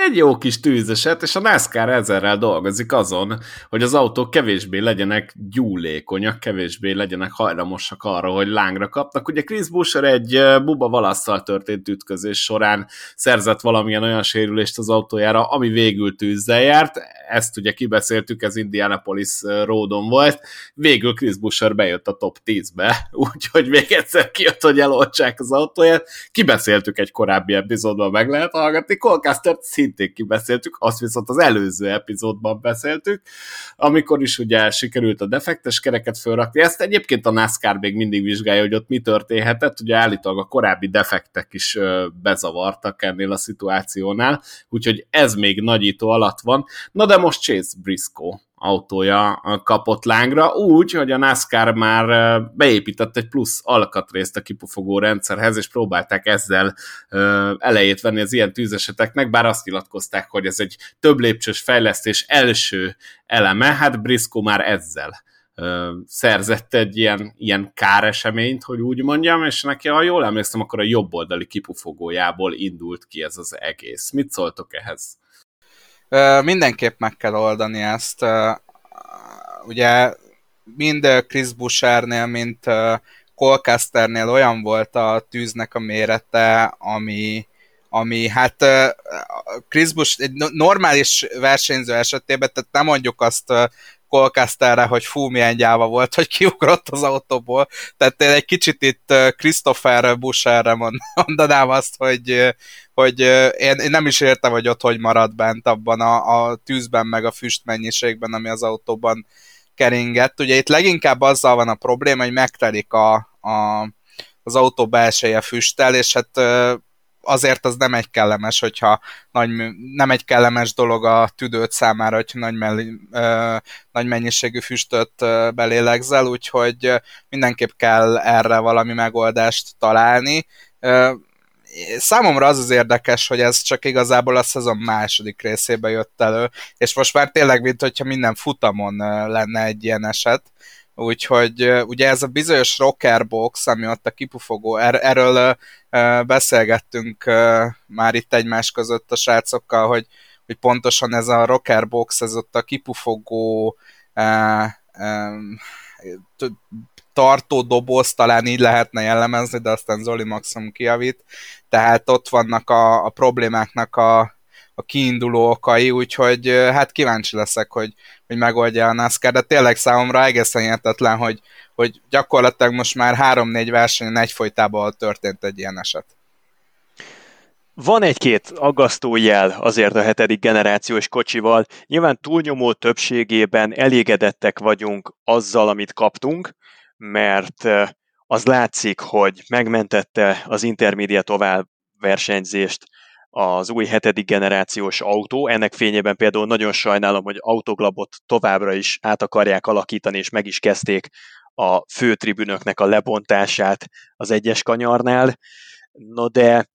Egy jó kis tűzeset, és a NASCAR ezerrel dolgozik azon, hogy az autók kevésbé legyenek gyúlékonyak, kevésbé legyenek hajlamosak arra, hogy lángra kapnak. Ugye Chris Buescher egy buba valasszal történt ütközés során szerzett valamilyen olyan sérülést az autójára, ami végül tűzzel járt. Ezt ugye kibeszéltük, ez Indianapolis ródon volt. Végül Chris Buescher bejött a top 10-be, [LAUGHS] úgyhogy még egyszer kijött, hogy eloltsák az autóját. Kibeszéltük egy korábbi epizódban, meg lehet hallgatni. Colcastert szintén kibeszéltük, azt viszont az előző epizódban beszéltük, amikor is ugye sikerült a defektes kereket fölrakni. Ezt egyébként a NASCAR még mindig vizsgálja, hogy ott mi történhetett. Ugye állítólag a korábbi defektek is bezavartak ennél a szituációnál, úgyhogy ez még nagyító alatt van. Na de most Chase Briscoe autója kapott lángra, úgy, hogy a NASCAR már beépített egy plusz alkatrészt a kipufogó rendszerhez, és próbálták ezzel elejét venni az ilyen tűzeseteknek, bár azt nyilatkozták, hogy ez egy több lépcsős fejlesztés első eleme, hát Briscoe már ezzel szerzett egy ilyen, ilyen káreseményt, hogy úgy mondjam, és neki, ha jól emlékszem, akkor a jobb oldali kipufogójából indult ki ez az egész. Mit szóltok ehhez? Mindenképp meg kell oldani ezt. Ugye mind Chris Bushernél, mind Colcasternél olyan volt a tűznek a mérete, ami, ami hát Chris Bush egy normális versenyző esetében, tehát nem mondjuk azt Colcasterre, hogy fú, milyen gyáva volt, hogy kiugrott az autóból. Tehát én egy kicsit itt Christopher Busherre mondanám azt, hogy, hogy én, én nem is értem, hogy ott hogy marad bent abban a, a tűzben, meg a füst mennyiségben, ami az autóban keringett. Ugye itt leginkább azzal van a probléma, hogy megtelik a, a, az autó belseje füsttel, és hát azért az nem egy kellemes, hogyha nagy, nem egy kellemes dolog a tüdőt számára, hogy nagy, melli, ö, nagy mennyiségű füstöt ö, belélegzel, úgyhogy mindenképp kell erre valami megoldást találni. Ö, számomra az az érdekes, hogy ez csak igazából a szezon második részébe jött elő, és most már tényleg, mint hogyha minden futamon lenne egy ilyen eset, Úgyhogy ugye ez a bizonyos rockerbox, ami ott a kipufogó, er- erről beszélgettünk már itt egymás között a srácokkal, hogy, hogy pontosan ez a rockerbox, ez ott a kipufogó tartó doboz, talán így lehetne jellemezni, de aztán Zoli maximum kiavít. Tehát ott vannak a, a problémáknak a, a kiinduló okai, úgyhogy hát kíváncsi leszek, hogy, hogy megoldja a NASCAR, de tényleg számomra egészen értetlen, hogy, hogy gyakorlatilag most már három-négy versenyen egyfolytában történt egy ilyen eset. Van egy-két aggasztó jel azért a hetedik generációs kocsival. Nyilván túlnyomó többségében elégedettek vagyunk azzal, amit kaptunk, mert az látszik, hogy megmentette az intermédia tovább versenyzést az új hetedik generációs autó. Ennek fényében például nagyon sajnálom, hogy autoglabot továbbra is át akarják alakítani, és meg is kezdték a főtribünöknek a lebontását az egyes kanyarnál. No de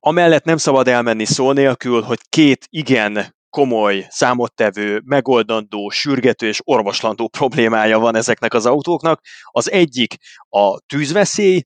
amellett nem szabad elmenni szó nélkül, hogy két igen komoly, számottevő, megoldandó, sürgető és orvoslandó problémája van ezeknek az autóknak. Az egyik a tűzveszély,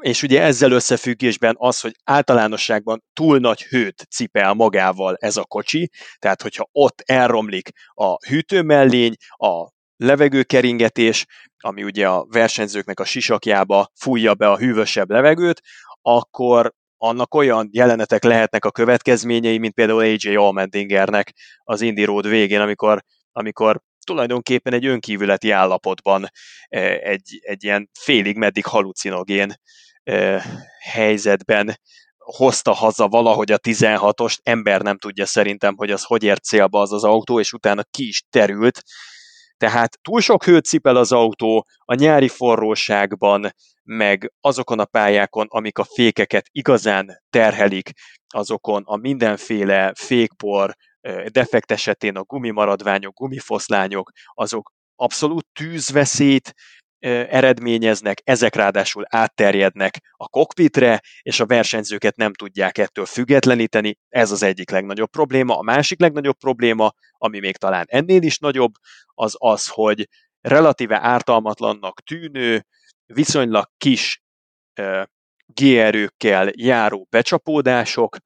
és ugye ezzel összefüggésben az, hogy általánosságban túl nagy hőt cipel magával ez a kocsi, tehát hogyha ott elromlik a hűtőmellény, a levegőkeringetés, ami ugye a versenyzőknek a sisakjába fújja be a hűvösebb levegőt, akkor annak olyan jelenetek lehetnek a következményei, mint például AJ Allmendingernek az Indy Road végén, amikor, amikor tulajdonképpen egy önkívületi állapotban egy, egy ilyen félig meddig halucinogén helyzetben hozta haza valahogy a 16-ost, ember nem tudja szerintem, hogy az hogy ért célba az az autó, és utána ki is terült. Tehát túl sok hőt cipel az autó, a nyári forróságban, meg azokon a pályákon, amik a fékeket igazán terhelik, azokon a mindenféle fékpor, defekt esetén a gumimaradványok, gumifoszlányok, azok abszolút tűzveszélyt eredményeznek, ezek ráadásul átterjednek a kokpitre, és a versenyzőket nem tudják ettől függetleníteni. Ez az egyik legnagyobb probléma. A másik legnagyobb probléma, ami még talán ennél is nagyobb, az az, hogy relatíve ártalmatlannak tűnő, viszonylag kis G-erőkkel járó becsapódások,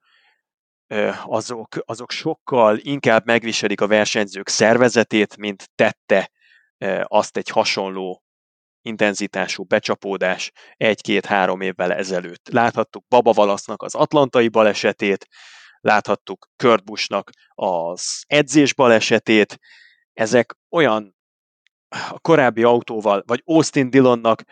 azok, azok sokkal inkább megviselik a versenyzők szervezetét, mint tette azt egy hasonló intenzitású becsapódás egy-két-három évvel ezelőtt. Láthattuk Baba Valasznak az atlantai balesetét, láthattuk Kurt Buschnak az edzés balesetét, ezek olyan a korábbi autóval, vagy Austin Dillonnak,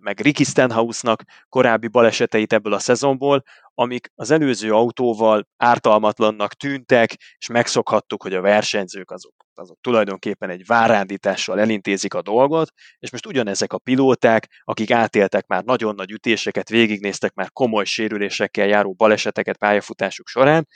meg Ricky Stenhouse-nak korábbi baleseteit ebből a szezonból, amik az előző autóval ártalmatlannak tűntek, és megszokhattuk, hogy a versenyzők azok, azok tulajdonképpen egy várándítással elintézik a dolgot, és most ugyanezek a pilóták, akik átéltek már nagyon nagy ütéseket, végignéztek már komoly sérülésekkel járó baleseteket pályafutásuk során,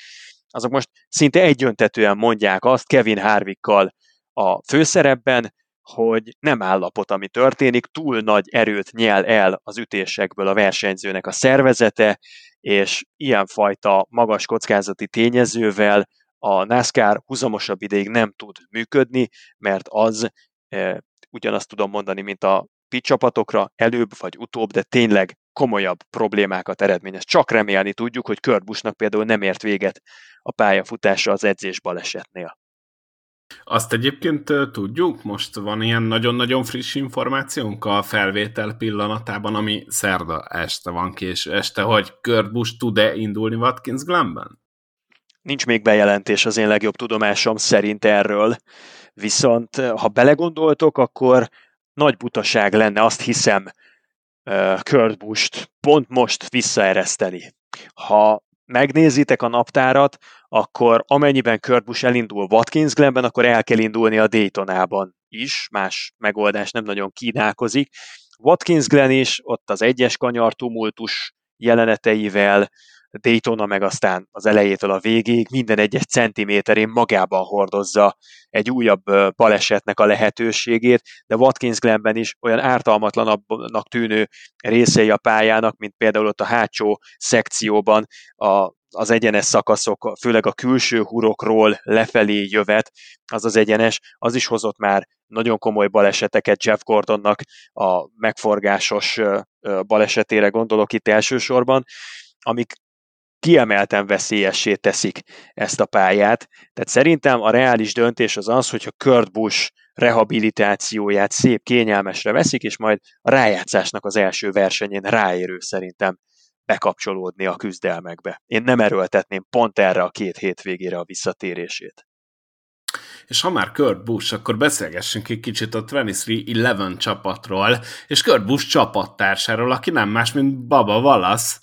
azok most szinte egyöntetően mondják azt Kevin Harvickkal a főszerepben, hogy nem állapot, ami történik, túl nagy erőt nyel el az ütésekből a versenyzőnek a szervezete, és ilyenfajta magas kockázati tényezővel a NASCAR huzamosabb ideig nem tud működni, mert az e, ugyanazt tudom mondani, mint a pit csapatokra, előbb vagy utóbb, de tényleg komolyabb problémákat eredményez. Csak remélni tudjuk, hogy Kurt Buschnak például nem ért véget a pályafutása az edzés balesetnél. Azt egyébként tudjuk, most van ilyen nagyon-nagyon friss információnk a felvétel pillanatában, ami szerda este van ki, és este, hogy Kurt Busch tud-e indulni Watkins Glenben? Nincs még bejelentés az én legjobb tudomásom szerint erről, viszont ha belegondoltok, akkor nagy butaság lenne, azt hiszem, Kurt Busch-t pont most visszaereszteni. Ha megnézitek a naptárat, akkor amennyiben Kurt Busch elindul Watkins Glenben, akkor el kell indulni a Daytonában is, más megoldás nem nagyon kínálkozik. Watkins Glen is, ott az egyes kanyar tumultus jeleneteivel, Daytona meg aztán az elejétől a végéig minden egyes centiméterén magában hordozza egy újabb balesetnek a lehetőségét, de Watkins Glenben is olyan ártalmatlanabbnak tűnő részei a pályának, mint például ott a hátsó szekcióban a, az egyenes szakaszok, főleg a külső hurokról lefelé jövet, az az egyenes, az is hozott már nagyon komoly baleseteket Jeff Gordonnak a megforgásos balesetére gondolok itt elsősorban, amik kiemelten veszélyessé teszik ezt a pályát. Tehát szerintem a reális döntés az az, hogyha Kurt Busch rehabilitációját szép kényelmesre veszik, és majd a rájátszásnak az első versenyén ráérő szerintem bekapcsolódni a küzdelmekbe. Én nem erőltetném pont erre a két hétvégére a visszatérését. És ha már Kurt Busch, akkor beszélgessünk egy kicsit a 23-11 csapatról, és Kurt Busch csapattársáról, aki nem más, mint Baba Wallace,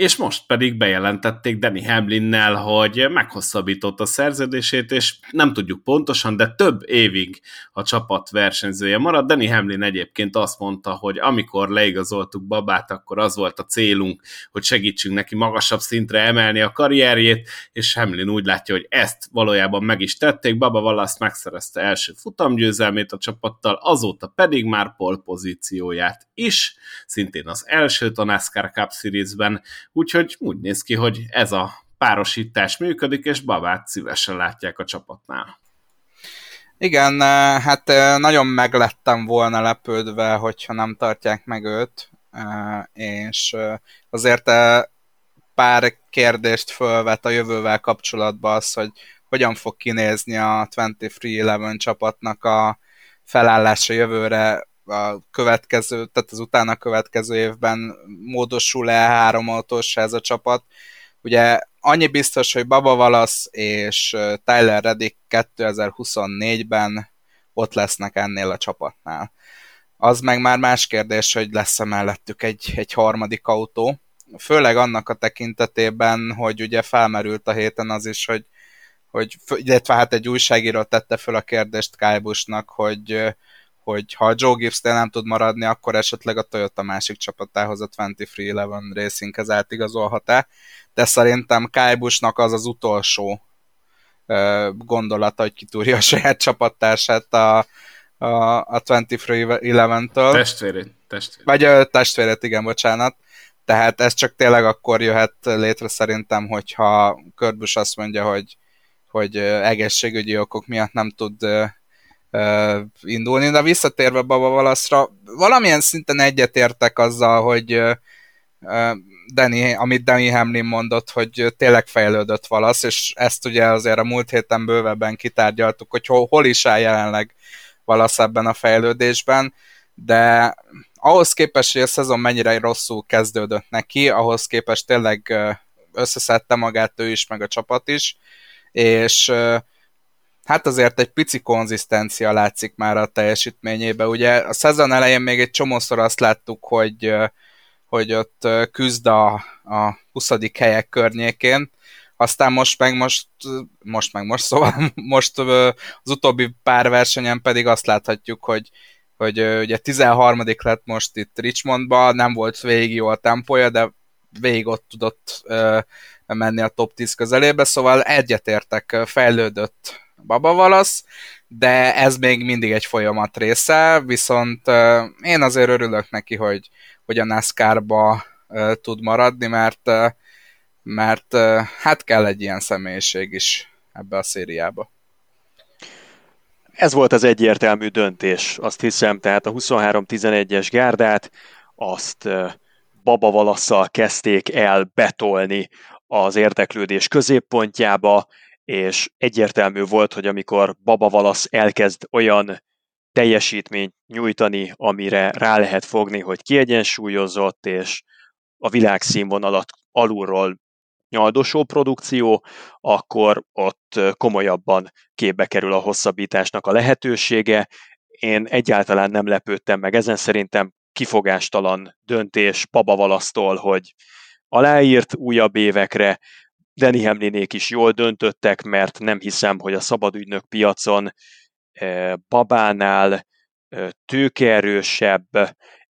és most pedig bejelentették Danny Hamlinnel, hogy meghosszabbított a szerződését, és nem tudjuk pontosan, de több évig a csapat versenyzője marad. Danny Hamlin egyébként azt mondta, hogy amikor leigazoltuk babát, akkor az volt a célunk, hogy segítsünk neki magasabb szintre emelni a karrierjét, és Hamlin úgy látja, hogy ezt valójában meg is tették. Baba Wallace megszerezte első futamgyőzelmét a csapattal, azóta pedig már pol pozícióját is, szintén az elsőt a NASCAR Cup Series-ben, úgyhogy úgy néz ki, hogy ez a párosítás működik, és Babát szívesen látják a csapatnál. Igen, eh, hát eh, nagyon meglettem volna lepődve, hogyha nem tartják meg őt, eh, és azért pár kérdést fölvet a jövővel kapcsolatban az, hogy hogyan fog kinézni a 23-11 csapatnak a felállása jövőre a következő, tehát az utána következő évben módosul-e három autós ez a csapat. Ugye annyi biztos, hogy Baba Valasz és Tyler Reddick 2024-ben ott lesznek ennél a csapatnál. Az meg már más kérdés, hogy lesz-e mellettük egy, egy harmadik autó. Főleg annak a tekintetében, hogy ugye felmerült a héten az is, hogy, hogy illetve hát egy újságíró tette föl a kérdést Kyle hogy hogy ha Joe gibbs nem tud maradni, akkor esetleg a Toyota másik csapatához, a 2311 Racinghez átigazolhat-e, de szerintem Kyle Busch-nak az az utolsó gondolata, hogy kitúrja a saját csapattársát a, a, a 2311-től. Testvérét. testvérét. Vagy a testvérét, igen, bocsánat. Tehát ez csak tényleg akkor jöhet létre szerintem, hogyha Kurt Busch azt mondja, hogy, hogy egészségügyi okok miatt nem tud indulni, de visszatérve Baba Valaszra, valamilyen szinten egyetértek azzal, hogy Danny, amit Danny Hamlin mondott, hogy tényleg fejlődött Valasz, és ezt ugye azért a múlt héten bővebben kitárgyaltuk, hogy hol, hol is áll jelenleg Valasz ebben a fejlődésben, de ahhoz képest, hogy a szezon mennyire rosszul kezdődött neki, ahhoz képest tényleg összeszedte magát ő is, meg a csapat is, és hát azért egy pici konzisztencia látszik már a teljesítményében. Ugye a szezon elején még egy csomószor azt láttuk, hogy, hogy ott küzd a, a 20. helyek környékén, aztán most meg most, most meg most, [LAUGHS] szóval most az utóbbi pár versenyen pedig azt láthatjuk, hogy, hogy ugye 13. lett most itt Richmondban, nem volt végig jó a tempója, de végig ott tudott menni a top 10 közelébe, szóval egyetértek, fejlődött Baba Valasz, de ez még mindig egy folyamat része, viszont én azért örülök neki, hogy, hogy a NASCAR-ba tud maradni, mert, mert hát kell egy ilyen személyiség is ebbe a szériába. Ez volt az egyértelmű döntés, azt hiszem, tehát a 23-11-es gárdát, azt Baba Valasszal kezdték el betolni az érdeklődés középpontjába, és egyértelmű volt, hogy amikor Baba Valasz elkezd olyan teljesítményt nyújtani, amire rá lehet fogni, hogy kiegyensúlyozott, és a világszínvonalat alulról nyaldosó produkció, akkor ott komolyabban képbe kerül a hosszabbításnak a lehetősége. Én egyáltalán nem lepődtem meg ezen, szerintem kifogástalan döntés Baba Valasztól, hogy aláírt újabb évekre, Danny Hamlinék is jól döntöttek, mert nem hiszem, hogy a szabadügynök piacon eh, babánál eh, tőkeerősebb,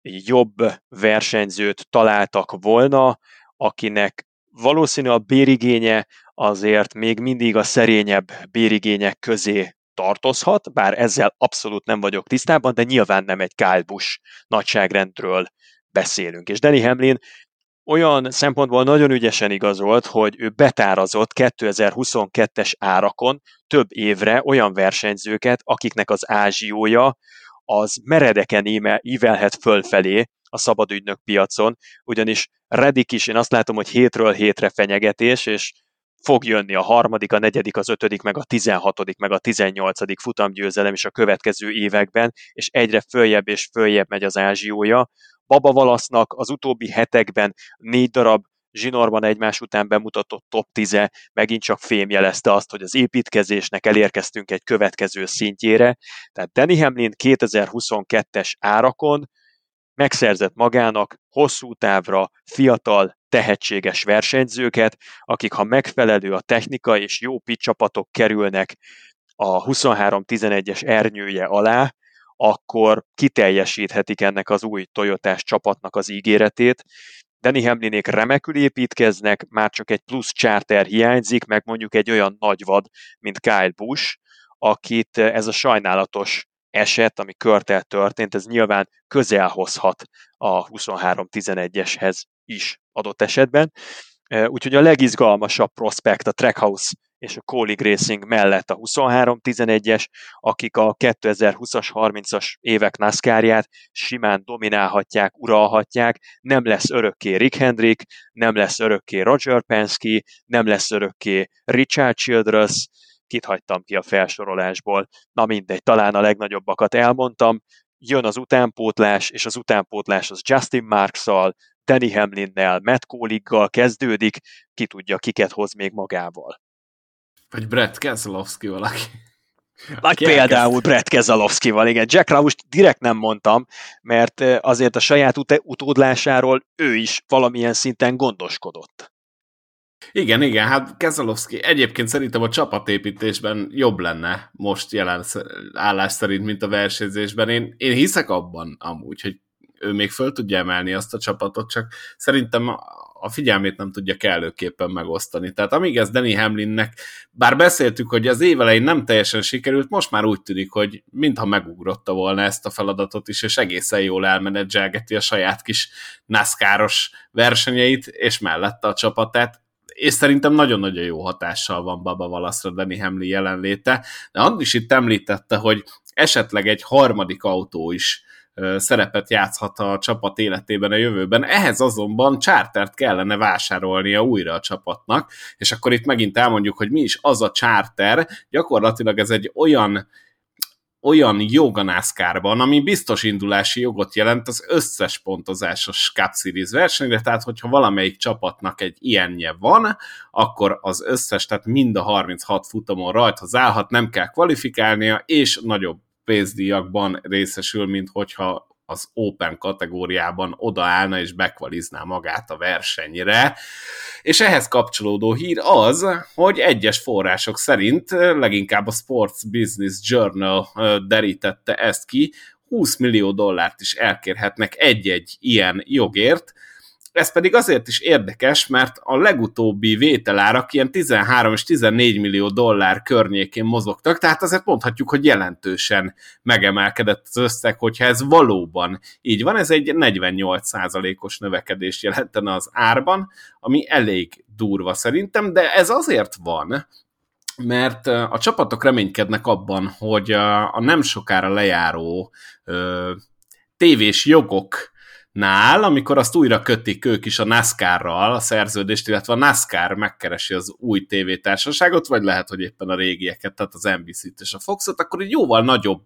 jobb versenyzőt találtak volna, akinek valószínű a bérigénye azért még mindig a szerényebb bérigények közé tartozhat, bár ezzel abszolút nem vagyok tisztában, de nyilván nem egy Kyle Busch nagyságrendről beszélünk. És Danny Hamlin olyan szempontból nagyon ügyesen igazolt, hogy ő betárazott 2022-es árakon több évre olyan versenyzőket, akiknek az ázsiója az meredeken ívelhet fölfelé a szabadügynök piacon, ugyanis Redik is, én azt látom, hogy hétről hétre fenyegetés, és fog jönni a harmadik, a negyedik, az ötödik, meg a tizenhatodik, meg a tizennyolcadik futamgyőzelem is a következő években, és egyre följebb és följebb megy az ázsiója. Baba Valasznak az utóbbi hetekben négy darab zsinórban egymás után bemutatott top 10 megint csak fémjelezte azt, hogy az építkezésnek elérkeztünk egy következő szintjére. Tehát Danny Hamlin 2022-es árakon megszerzett magának hosszú távra fiatal, tehetséges versenyzőket, akik ha megfelelő a technika és jó pit csapatok kerülnek a 23-11-es ernyője alá, akkor kiteljesíthetik ennek az új Toyotás csapatnak az ígéretét. Danny Hamlinék remekül építkeznek, már csak egy plusz charter hiányzik, meg mondjuk egy olyan nagyvad, mint Kyle Busch, akit ez a sajnálatos eset, ami körtel történt, ez nyilván közel hozhat a 23-11-eshez is adott esetben. Úgyhogy a legizgalmasabb prospekt a Trackhouse és a Colleague Racing mellett a 23-11-es, akik a 2020-as, 30-as évek NASCAR-ját simán dominálhatják, uralhatják, nem lesz örökké Rick Hendrick, nem lesz örökké Roger Penske, nem lesz örökké Richard Childress, kit hagytam ki a felsorolásból. Na mindegy, talán a legnagyobbakat elmondtam. jön az utánpótlás, és az utánpótlás az Justin Marks-szal, Danny Hamlinnel, Matt Koliggal kezdődik, ki tudja, kiket hoz még magával. Vagy Brett Keselowski valaki. Vagy például Brett Keselowski-val, igen. Jack Roush direkt nem mondtam, mert azért a saját ut- utódlásáról ő is valamilyen szinten gondoskodott. Igen, igen, hát Keselowski egyébként szerintem a csapatépítésben jobb lenne most jelen állás szerint, mint a versenyzésben. Én, én hiszek abban amúgy, hogy ő még föl tudja emelni azt a csapatot, csak szerintem a figyelmét nem tudja kellőképpen megosztani. Tehát amíg ez Danny Hamlinnek, bár beszéltük, hogy az év elején nem teljesen sikerült, most már úgy tűnik, hogy mintha megugrotta volna ezt a feladatot is, és egészen jól elmenedzselgeti a saját kis NASCAR-os versenyeit, és mellette a csapatát és szerintem nagyon-nagyon jó hatással van Baba Valaszra Danny Hamlin jelenléte, de Andris is itt említette, hogy esetleg egy harmadik autó is szerepet játszhat a csapat életében a jövőben. Ehhez azonban chartert kellene vásárolnia újra a csapatnak, és akkor itt megint elmondjuk, hogy mi is az a charter. Gyakorlatilag ez egy olyan olyan jog a NASCAR-ban, ami biztos indulási jogot jelent az összes pontozásos Cup Series versenyre, tehát hogyha valamelyik csapatnak egy ilyenje van, akkor az összes, tehát mind a 36 futamon rajthoz állhat, nem kell kvalifikálnia, és nagyobb pénzdíjakban részesül, mint hogyha az Open kategóriában odaállna és bekvalizná magát a versenyre. És ehhez kapcsolódó hír az, hogy egyes források szerint, leginkább a Sports Business Journal derítette ezt ki, 20 millió dollárt is elkérhetnek egy-egy ilyen jogért, ez pedig azért is érdekes, mert a legutóbbi vételárak ilyen 13 és 14 millió dollár környékén mozogtak, tehát azért mondhatjuk, hogy jelentősen megemelkedett az összeg, hogyha ez valóban így van. Ez egy 48%-os növekedést jelentene az árban, ami elég durva szerintem, de ez azért van, mert a csapatok reménykednek abban, hogy a, nem sokára lejáró tévés jogok nál, amikor azt újra kötik ők is a NASCAR-ral a szerződést, illetve a NASCAR megkeresi az új tévétársaságot, vagy lehet, hogy éppen a régieket, tehát az NBC-t és a Foxot, akkor egy jóval nagyobb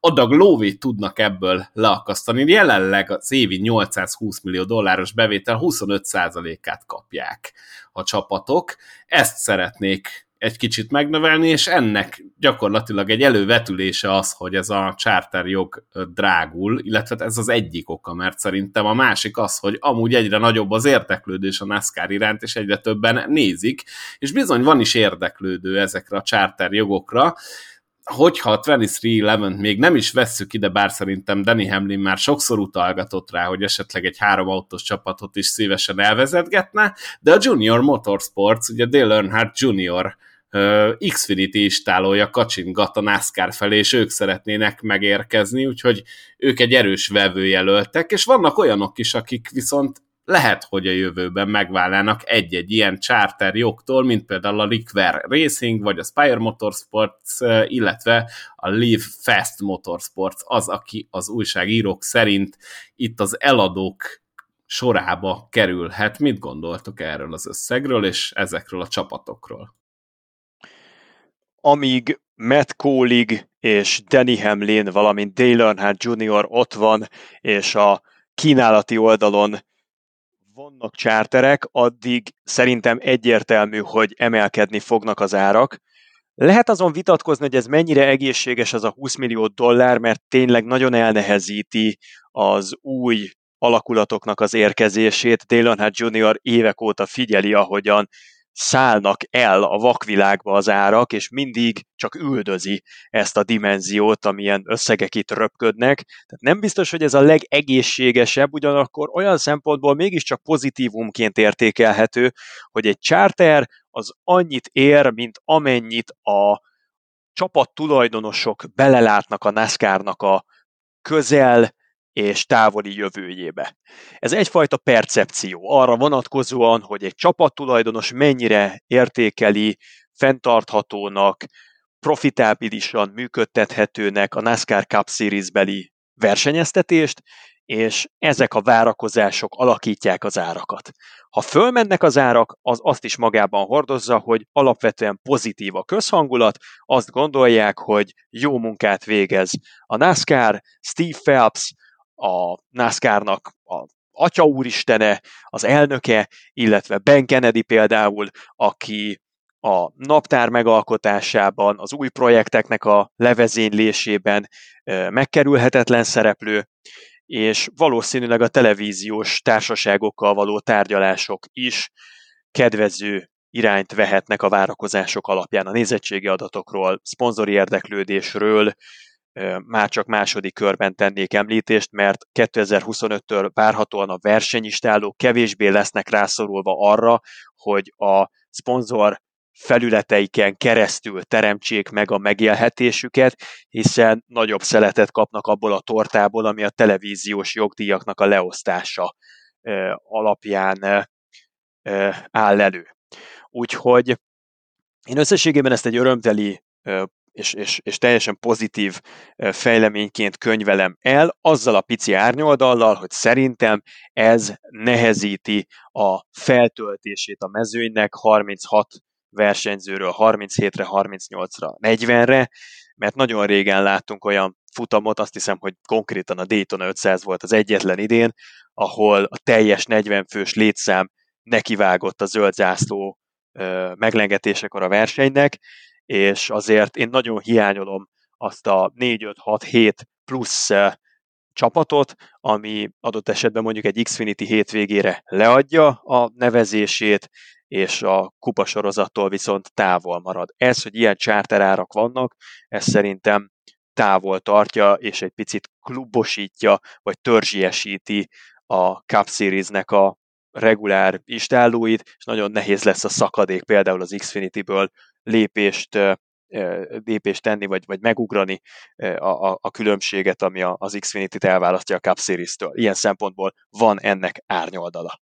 adag lóvét tudnak ebből leakasztani. Jelenleg az évi 820 millió dolláros bevétel 25%-át kapják a csapatok. Ezt szeretnék egy kicsit megnövelni, és ennek gyakorlatilag egy elővetülése az, hogy ez a charter jog drágul, illetve ez az egyik oka, mert szerintem a másik az, hogy amúgy egyre nagyobb az érdeklődés a NASCAR iránt, és egyre többen nézik, és bizony van is érdeklődő ezekre a charter jogokra, hogyha a 2311 még nem is vesszük ide, bár szerintem Danny Hamlin már sokszor utalgatott rá, hogy esetleg egy három autós csapatot is szívesen elvezetgetne, de a Junior Motorsports, ugye Dale Earnhardt Junior Xfinity istálója kacsingat a NASCAR felé, és ők szeretnének megérkezni, úgyhogy ők egy erős vevőjelöltek, és vannak olyanok is, akik viszont lehet, hogy a jövőben megválnának egy-egy ilyen charter jogtól, mint például a Liquor Racing, vagy a Spire Motorsports, illetve a Live Fast Motorsports, az, aki az újságírók szerint itt az eladók sorába kerülhet. Mit gondoltok erről az összegről, és ezekről a csapatokról? Amíg Matt Colig és Danny Hamlin, valamint Dale Earnhardt Jr. ott van, és a kínálati oldalon vannak csárterek, addig szerintem egyértelmű, hogy emelkedni fognak az árak. Lehet azon vitatkozni, hogy ez mennyire egészséges az a 20 millió dollár, mert tényleg nagyon elnehezíti az új alakulatoknak az érkezését. Dale Earnhardt Jr. évek óta figyeli, ahogyan szállnak el a vakvilágba az árak, és mindig csak üldözi ezt a dimenziót, amilyen összegek itt röpködnek. Tehát nem biztos, hogy ez a legegészségesebb, ugyanakkor olyan szempontból mégiscsak pozitívumként értékelhető, hogy egy charter az annyit ér, mint amennyit a csapat tulajdonosok belelátnak a NASCAR-nak a közel és távoli jövőjébe. Ez egyfajta percepció arra vonatkozóan, hogy egy csapattulajdonos mennyire értékeli fenntarthatónak, profitábilisan működtethetőnek a NASCAR Cup Series beli versenyeztetést, és ezek a várakozások alakítják az árakat. Ha fölmennek az árak, az azt is magában hordozza, hogy alapvetően pozitív a közhangulat, azt gondolják, hogy jó munkát végez a NASCAR, Steve Phelps, a NASCAR-nak a atya úristene, az elnöke, illetve Ben Kennedy például, aki a naptár megalkotásában, az új projekteknek a levezénylésében megkerülhetetlen szereplő, és valószínűleg a televíziós társaságokkal való tárgyalások is kedvező irányt vehetnek a várakozások alapján. A nézettségi adatokról, szponzori érdeklődésről, már csak második körben tennék említést, mert 2025-től várhatóan a versenyistálók kevésbé lesznek rászorulva arra, hogy a szponzor felületeiken keresztül teremtsék meg a megélhetésüket, hiszen nagyobb szeletet kapnak abból a tortából, ami a televíziós jogdíjaknak a leosztása alapján áll elő. Úgyhogy én összességében ezt egy örömteli és, és, és teljesen pozitív fejleményként könyvelem el, azzal a pici árnyoldallal, hogy szerintem ez nehezíti a feltöltését a mezőnynek 36 versenyzőről 37-re, 38-ra, 40-re, mert nagyon régen láttunk olyan futamot, azt hiszem, hogy konkrétan a Daytona 500 volt az egyetlen idén, ahol a teljes 40 fős létszám nekivágott a zöld zászló meglengetésekor a versenynek, és azért én nagyon hiányolom azt a 4-5-6-7 plusz csapatot, ami adott esetben mondjuk egy Xfinity hétvégére leadja a nevezését, és a kupasorozattól viszont távol marad. Ez, hogy ilyen csárterárak vannak, ez szerintem távol tartja, és egy picit klubosítja, vagy törzsiesíti a Cup Series-nek a regulár istállóit, és nagyon nehéz lesz a szakadék például az Xfinity-ből lépést lépést tenni, vagy, vagy megugrani a, a, a különbséget, ami a, az Xfinity-t elválasztja a Cup Series-től. Ilyen szempontból van ennek árnyoldala.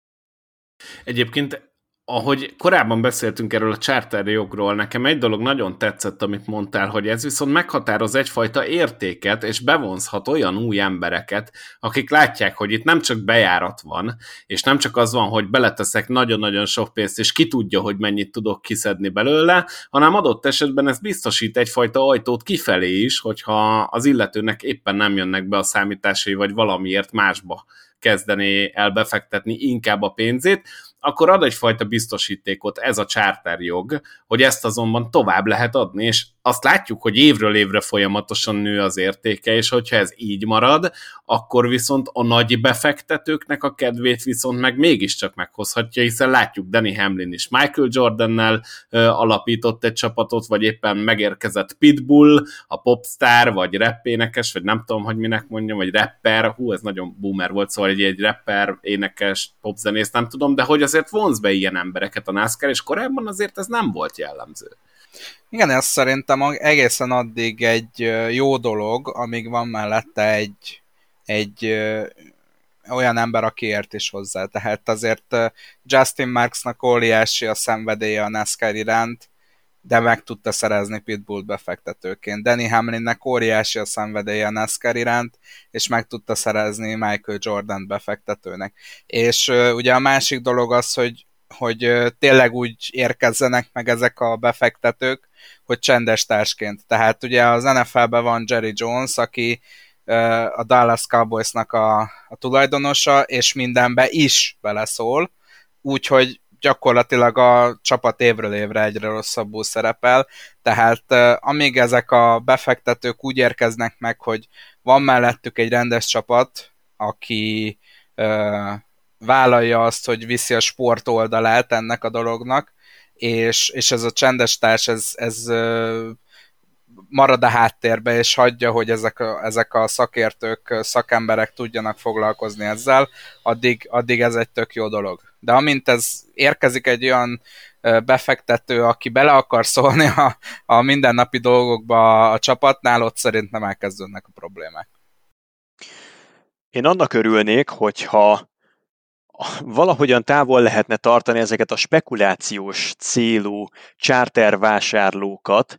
Egyébként ahogy korábban beszéltünk erről a charter jogról, nekem egy dolog nagyon tetszett, amit mondtál, hogy ez viszont meghatároz egyfajta értéket, és bevonzhat olyan új embereket, akik látják, hogy itt nem csak bejárat van, és nem csak az van, hogy beleteszek nagyon-nagyon sok pénzt, és ki tudja, hogy mennyit tudok kiszedni belőle, hanem adott esetben ez biztosít egyfajta ajtót kifelé is, hogyha az illetőnek éppen nem jönnek be a számításai, vagy valamiért másba kezdené el befektetni inkább a pénzét, akkor ad egyfajta biztosítékot ez a jog, hogy ezt azonban tovább lehet adni, és azt látjuk, hogy évről évre folyamatosan nő az értéke, és hogyha ez így marad, akkor viszont a nagy befektetőknek a kedvét viszont meg mégiscsak meghozhatja, hiszen látjuk Danny Hamlin is Michael Jordannel ö, alapított egy csapatot, vagy éppen megérkezett Pitbull, a popstar, vagy rappénekes, vagy nem tudom, hogy minek mondjam, vagy rapper, hú, ez nagyon boomer volt, szóval egy, egy rapper, énekes, popzenész, nem tudom, de hogy azért vonz be ilyen embereket a NASCAR, és korábban azért ez nem volt jellemző. Igen, ez szerintem egészen addig egy jó dolog, amíg van mellette egy, egy olyan ember, aki ért is hozzá. Tehát azért Justin Marksnak óriási a szenvedélye a NASCAR iránt, de meg tudta szerezni Pitbull befektetőként. Danny Hamlinnek óriási a szenvedélye a NASCAR iránt, és meg tudta szerezni Michael Jordan befektetőnek. És uh, ugye a másik dolog az, hogy hogy tényleg úgy érkezzenek meg ezek a befektetők, hogy csendes társként. Tehát ugye az NFL-ben van Jerry Jones, aki a Dallas Cowboysnak a, a tulajdonosa, és mindenbe is beleszól, úgyhogy gyakorlatilag a csapat évről évre egyre rosszabbul szerepel, tehát amíg ezek a befektetők úgy érkeznek meg, hogy van mellettük egy rendes csapat, aki vállalja azt, hogy viszi a sport oldalát ennek a dolognak, és, és ez a csendes társ, ez, ez marad a háttérbe, és hagyja, hogy ezek a, ezek a szakértők, szakemberek tudjanak foglalkozni ezzel, addig, addig ez egy tök jó dolog. De amint ez érkezik egy olyan befektető, aki bele akar szólni a, a mindennapi dolgokba a csapatnál, ott szerintem elkezdődnek a problémák. Én annak örülnék, hogyha valahogyan távol lehetne tartani ezeket a spekulációs célú chartervásárlókat.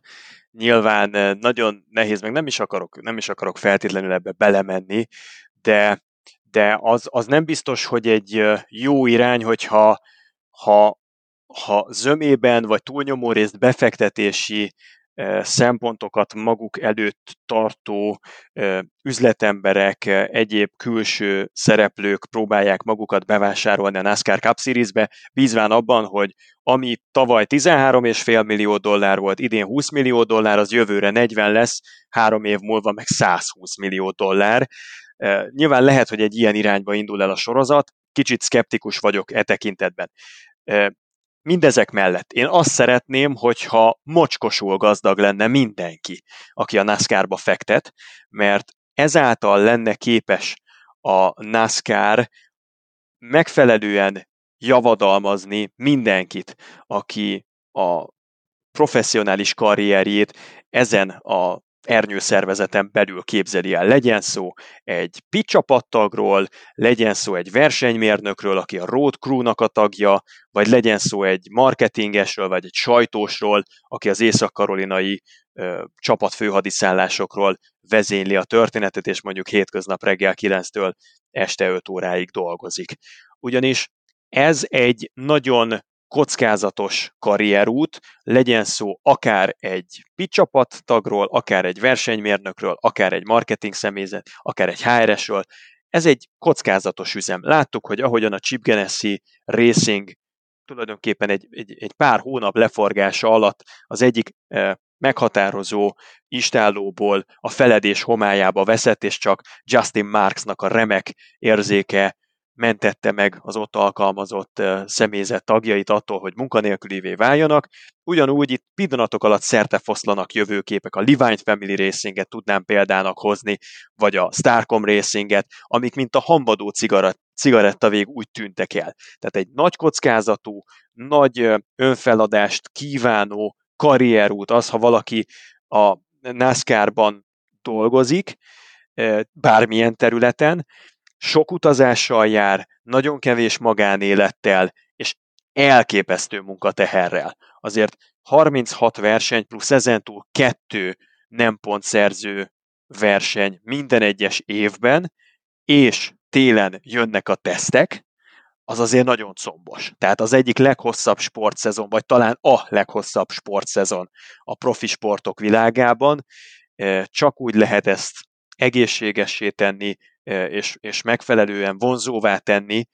Nyilván eh, nagyon nehéz, meg nem is akarok, nem is akarok feltétlenül ebbe belemenni, de de az, az nem biztos, hogy egy jó irány, hogyha ha, ha zömében vagy túlnyomó részt befektetési szempontokat maguk előtt tartó üzletemberek, egyéb külső szereplők próbálják magukat bevásárolni a NASCAR Cup Series-be, bízván abban, hogy ami tavaly 13,5 millió dollár volt, idén 20 millió dollár, az jövőre 40 lesz, három év múlva meg 120 millió dollár. Nyilván lehet, hogy egy ilyen irányba indul el a sorozat, kicsit szkeptikus vagyok e tekintetben mindezek mellett. Én azt szeretném, hogyha mocskosul gazdag lenne mindenki, aki a NASCAR-ba fektet, mert ezáltal lenne képes a NASCAR megfelelően javadalmazni mindenkit, aki a professzionális karrierjét ezen a ernyőszervezeten belül képzeli el. Legyen szó egy pitcsapattagról, legyen szó egy versenymérnökről, aki a road crew-nak a tagja, vagy legyen szó egy marketingesről, vagy egy sajtósról, aki az észak-karolinai ö, csapat főhadiszállásokról vezényli a történetet, és mondjuk hétköznap reggel 9-től este 5 óráig dolgozik. Ugyanis ez egy nagyon kockázatos karrierút, legyen szó akár egy pitcsapat tagról, akár egy versenymérnökről, akár egy marketing személyzet, akár egy HRS-ről. Ez egy kockázatos üzem. Láttuk, hogy ahogyan a Chip Ganassi Racing tulajdonképpen egy, egy, egy pár hónap leforgása alatt az egyik eh, meghatározó istállóból a feledés homályába veszett, és csak Justin Marksnak a remek érzéke mentette meg az ott alkalmazott személyzet tagjait attól, hogy munkanélkülivé váljanak. Ugyanúgy itt pillanatok alatt szertefoszlanak jövőképek, a Levine Family Racinget tudnám példának hozni, vagy a Starcom Racinget, amik mint a hambadó cigaretta vég úgy tűntek el. Tehát egy nagy kockázatú, nagy önfeladást kívánó karrierút az, ha valaki a NASCAR-ban dolgozik, bármilyen területen, sok utazással jár, nagyon kevés magánélettel, és elképesztő munkateherrel. Azért 36 verseny plusz ezentúl kettő nem pontszerző verseny minden egyes évben, és télen jönnek a tesztek, az azért nagyon combos. Tehát az egyik leghosszabb sportszezon, vagy talán a leghosszabb sportszezon a profi sportok világában. Csak úgy lehet ezt egészségessé tenni, és, és megfelelően vonzóvá tenni,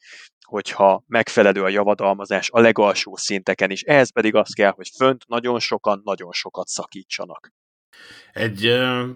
hogyha megfelelő a javadalmazás a legalsó szinteken is. Ehhez pedig az kell, hogy fönt nagyon sokan, nagyon sokat szakítsanak. Egy uh,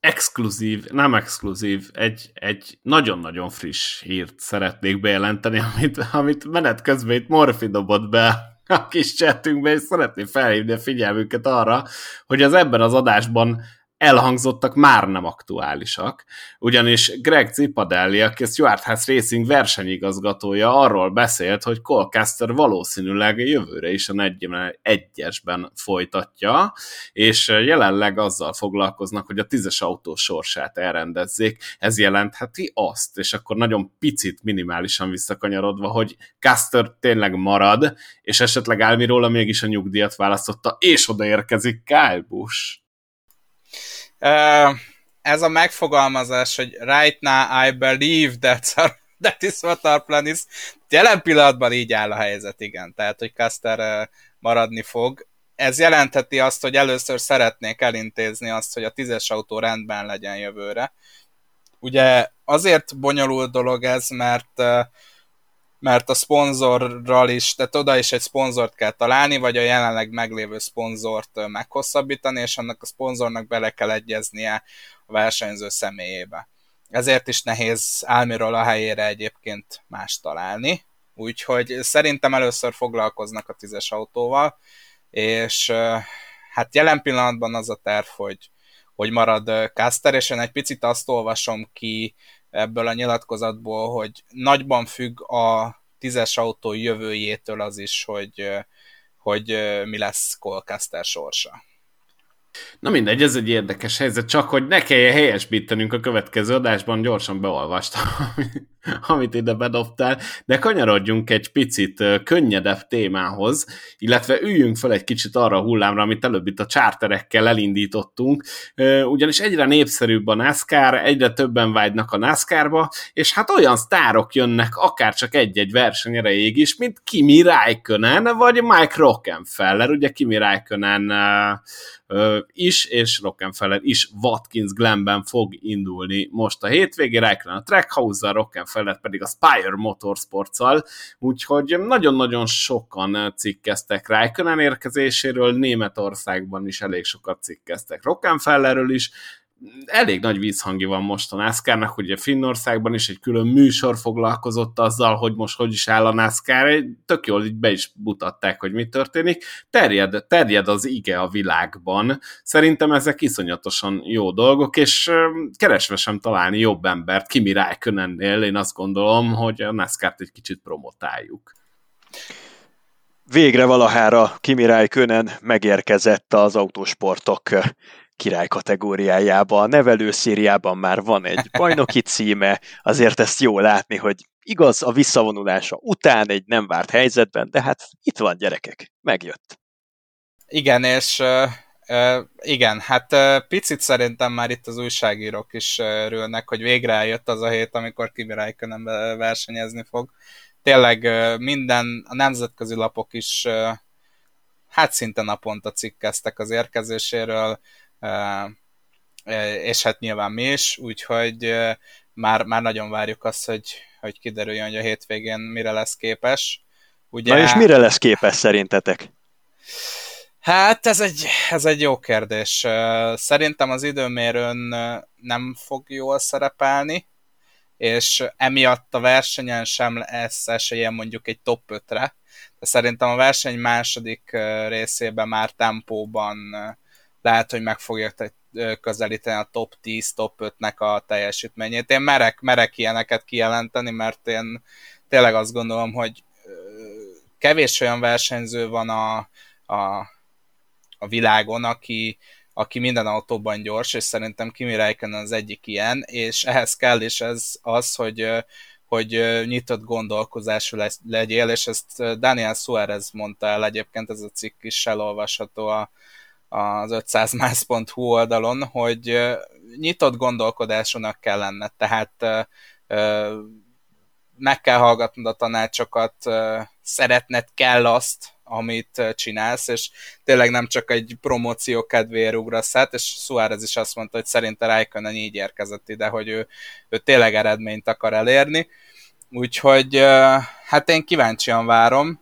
exkluzív, nem exkluzív, egy, egy nagyon-nagyon friss hírt szeretnék bejelenteni, amit, amit menet közben itt Morfi dobott be a kis chatünkbe, és szeretném felhívni a figyelmüket arra, hogy az ebben az adásban elhangzottak már nem aktuálisak, ugyanis Greg Cipadelli, aki a Stuart House Racing versenyigazgatója arról beszélt, hogy Colcaster valószínűleg jövőre is a 41-esben folytatja, és jelenleg azzal foglalkoznak, hogy a tízes autó sorsát elrendezzék. Ez jelentheti azt, és akkor nagyon picit, minimálisan visszakanyarodva, hogy Caster tényleg marad, és esetleg Almirola mégis a nyugdíjat választotta, és odaérkezik Kyle Busch ez a megfogalmazás, hogy right now I believe that's [LAUGHS] our, that is what our plan is, jelen pillanatban így áll a helyzet, igen. Tehát, hogy Caster maradni fog. Ez jelentheti azt, hogy először szeretnék elintézni azt, hogy a tízes autó rendben legyen jövőre. Ugye azért bonyolult dolog ez, mert mert a szponzorral is, tehát oda is egy szponzort kell találni, vagy a jelenleg meglévő szponzort meghosszabbítani, és annak a szponzornak bele kell egyeznie a versenyző személyébe. Ezért is nehéz Álmiról a helyére egyébként más találni, úgyhogy szerintem először foglalkoznak a tízes autóval, és hát jelen pillanatban az a terv, hogy, hogy marad Caster, és én egy picit azt olvasom ki ebből a nyilatkozatból, hogy nagyban függ a tízes autó jövőjétől az is, hogy, hogy mi lesz Colcaster sorsa. Na mindegy, ez egy érdekes helyzet, csak hogy ne kelljen helyesbítenünk a következő adásban, gyorsan beolvastam, [LAUGHS] amit ide bedobtál, de kanyarodjunk egy picit könnyedebb témához, illetve üljünk fel egy kicsit arra a hullámra, amit előbb itt a charterekkel elindítottunk, ugyanis egyre népszerűbb a NASCAR, egyre többen vágynak a NASCAR-ba, és hát olyan sztárok jönnek akár csak egy-egy verseny erejéig is, mint Kimi Räikkönen, vagy Mike Rockenfeller, ugye Kimi Räikkönen is, és Rockenfeller is Watkins Glenben fog indulni most a hétvégén, Räikkönen a Trackhouse-zal, Rockenfeller pedig a Spire Motorsports-szal, úgyhogy nagyon-nagyon sokan cikkeztek Räikkönen érkezéséről, Németországban is elég sokat cikkeztek Rockenfellerről is, elég nagy vízhangja van most a NASCAR-nak, ugye Finnországban is egy külön műsor foglalkozott azzal, hogy most hogy is áll a NASCAR, tök jól így be is mutatták, hogy mi történik. Terjed, terjed az ige a világban. Szerintem ezek iszonyatosan jó dolgok, és keresve sem találni jobb embert, Kimi Räikkönennél, én azt gondolom, hogy a NASCAR-t egy kicsit promotáljuk. Végre valahára Kimi Räikkönen megérkezett az autósportok király kategóriájába, a nevelő szériában már van egy [LAUGHS] bajnoki címe, azért ezt jó látni, hogy igaz a visszavonulása után egy nem várt helyzetben, de hát itt van gyerekek, megjött. Igen, és uh, uh, igen, hát uh, picit szerintem már itt az újságírók is örülnek, hogy végre eljött az a hét, amikor Kimi Räikkönen versenyezni fog. Tényleg minden, a nemzetközi lapok is hát szinte naponta cikkeztek az érkezéséről, és hát nyilván mi is, úgyhogy már, már nagyon várjuk azt, hogy, hogy kiderüljön, hogy a hétvégén mire lesz képes. Ugye, Na és mire lesz képes szerintetek? Hát ez egy, ez egy jó kérdés. Szerintem az időmérőn nem fog jól szerepelni, és emiatt a versenyen sem lesz esélye mondjuk egy top 5-re, de szerintem a verseny második részében már tempóban lehet, hogy meg fogja közelíteni a top 10, top 5-nek a teljesítményét. Én merek, merek ilyeneket kijelenteni, mert én tényleg azt gondolom, hogy kevés olyan versenyző van a, a, a világon, aki, aki minden autóban gyors, és szerintem Kimi Räikkönen az egyik ilyen, és ehhez kell is ez az, hogy hogy nyitott gondolkozású legyél, és ezt Daniel Suarez mondta el egyébként, ez a cikk is elolvasható a, az 500más.hu oldalon, hogy nyitott gondolkodásúnak kell lenned, tehát meg kell hallgatnod a tanácsokat, szeretned kell azt, amit csinálsz, és tényleg nem csak egy promóció kedvéért ugrasz át, és Suárez is azt mondta, hogy szerinte Raikkonen így érkezett ide, hogy ő, ő tényleg eredményt akar elérni. Úgyhogy hát én kíváncsian várom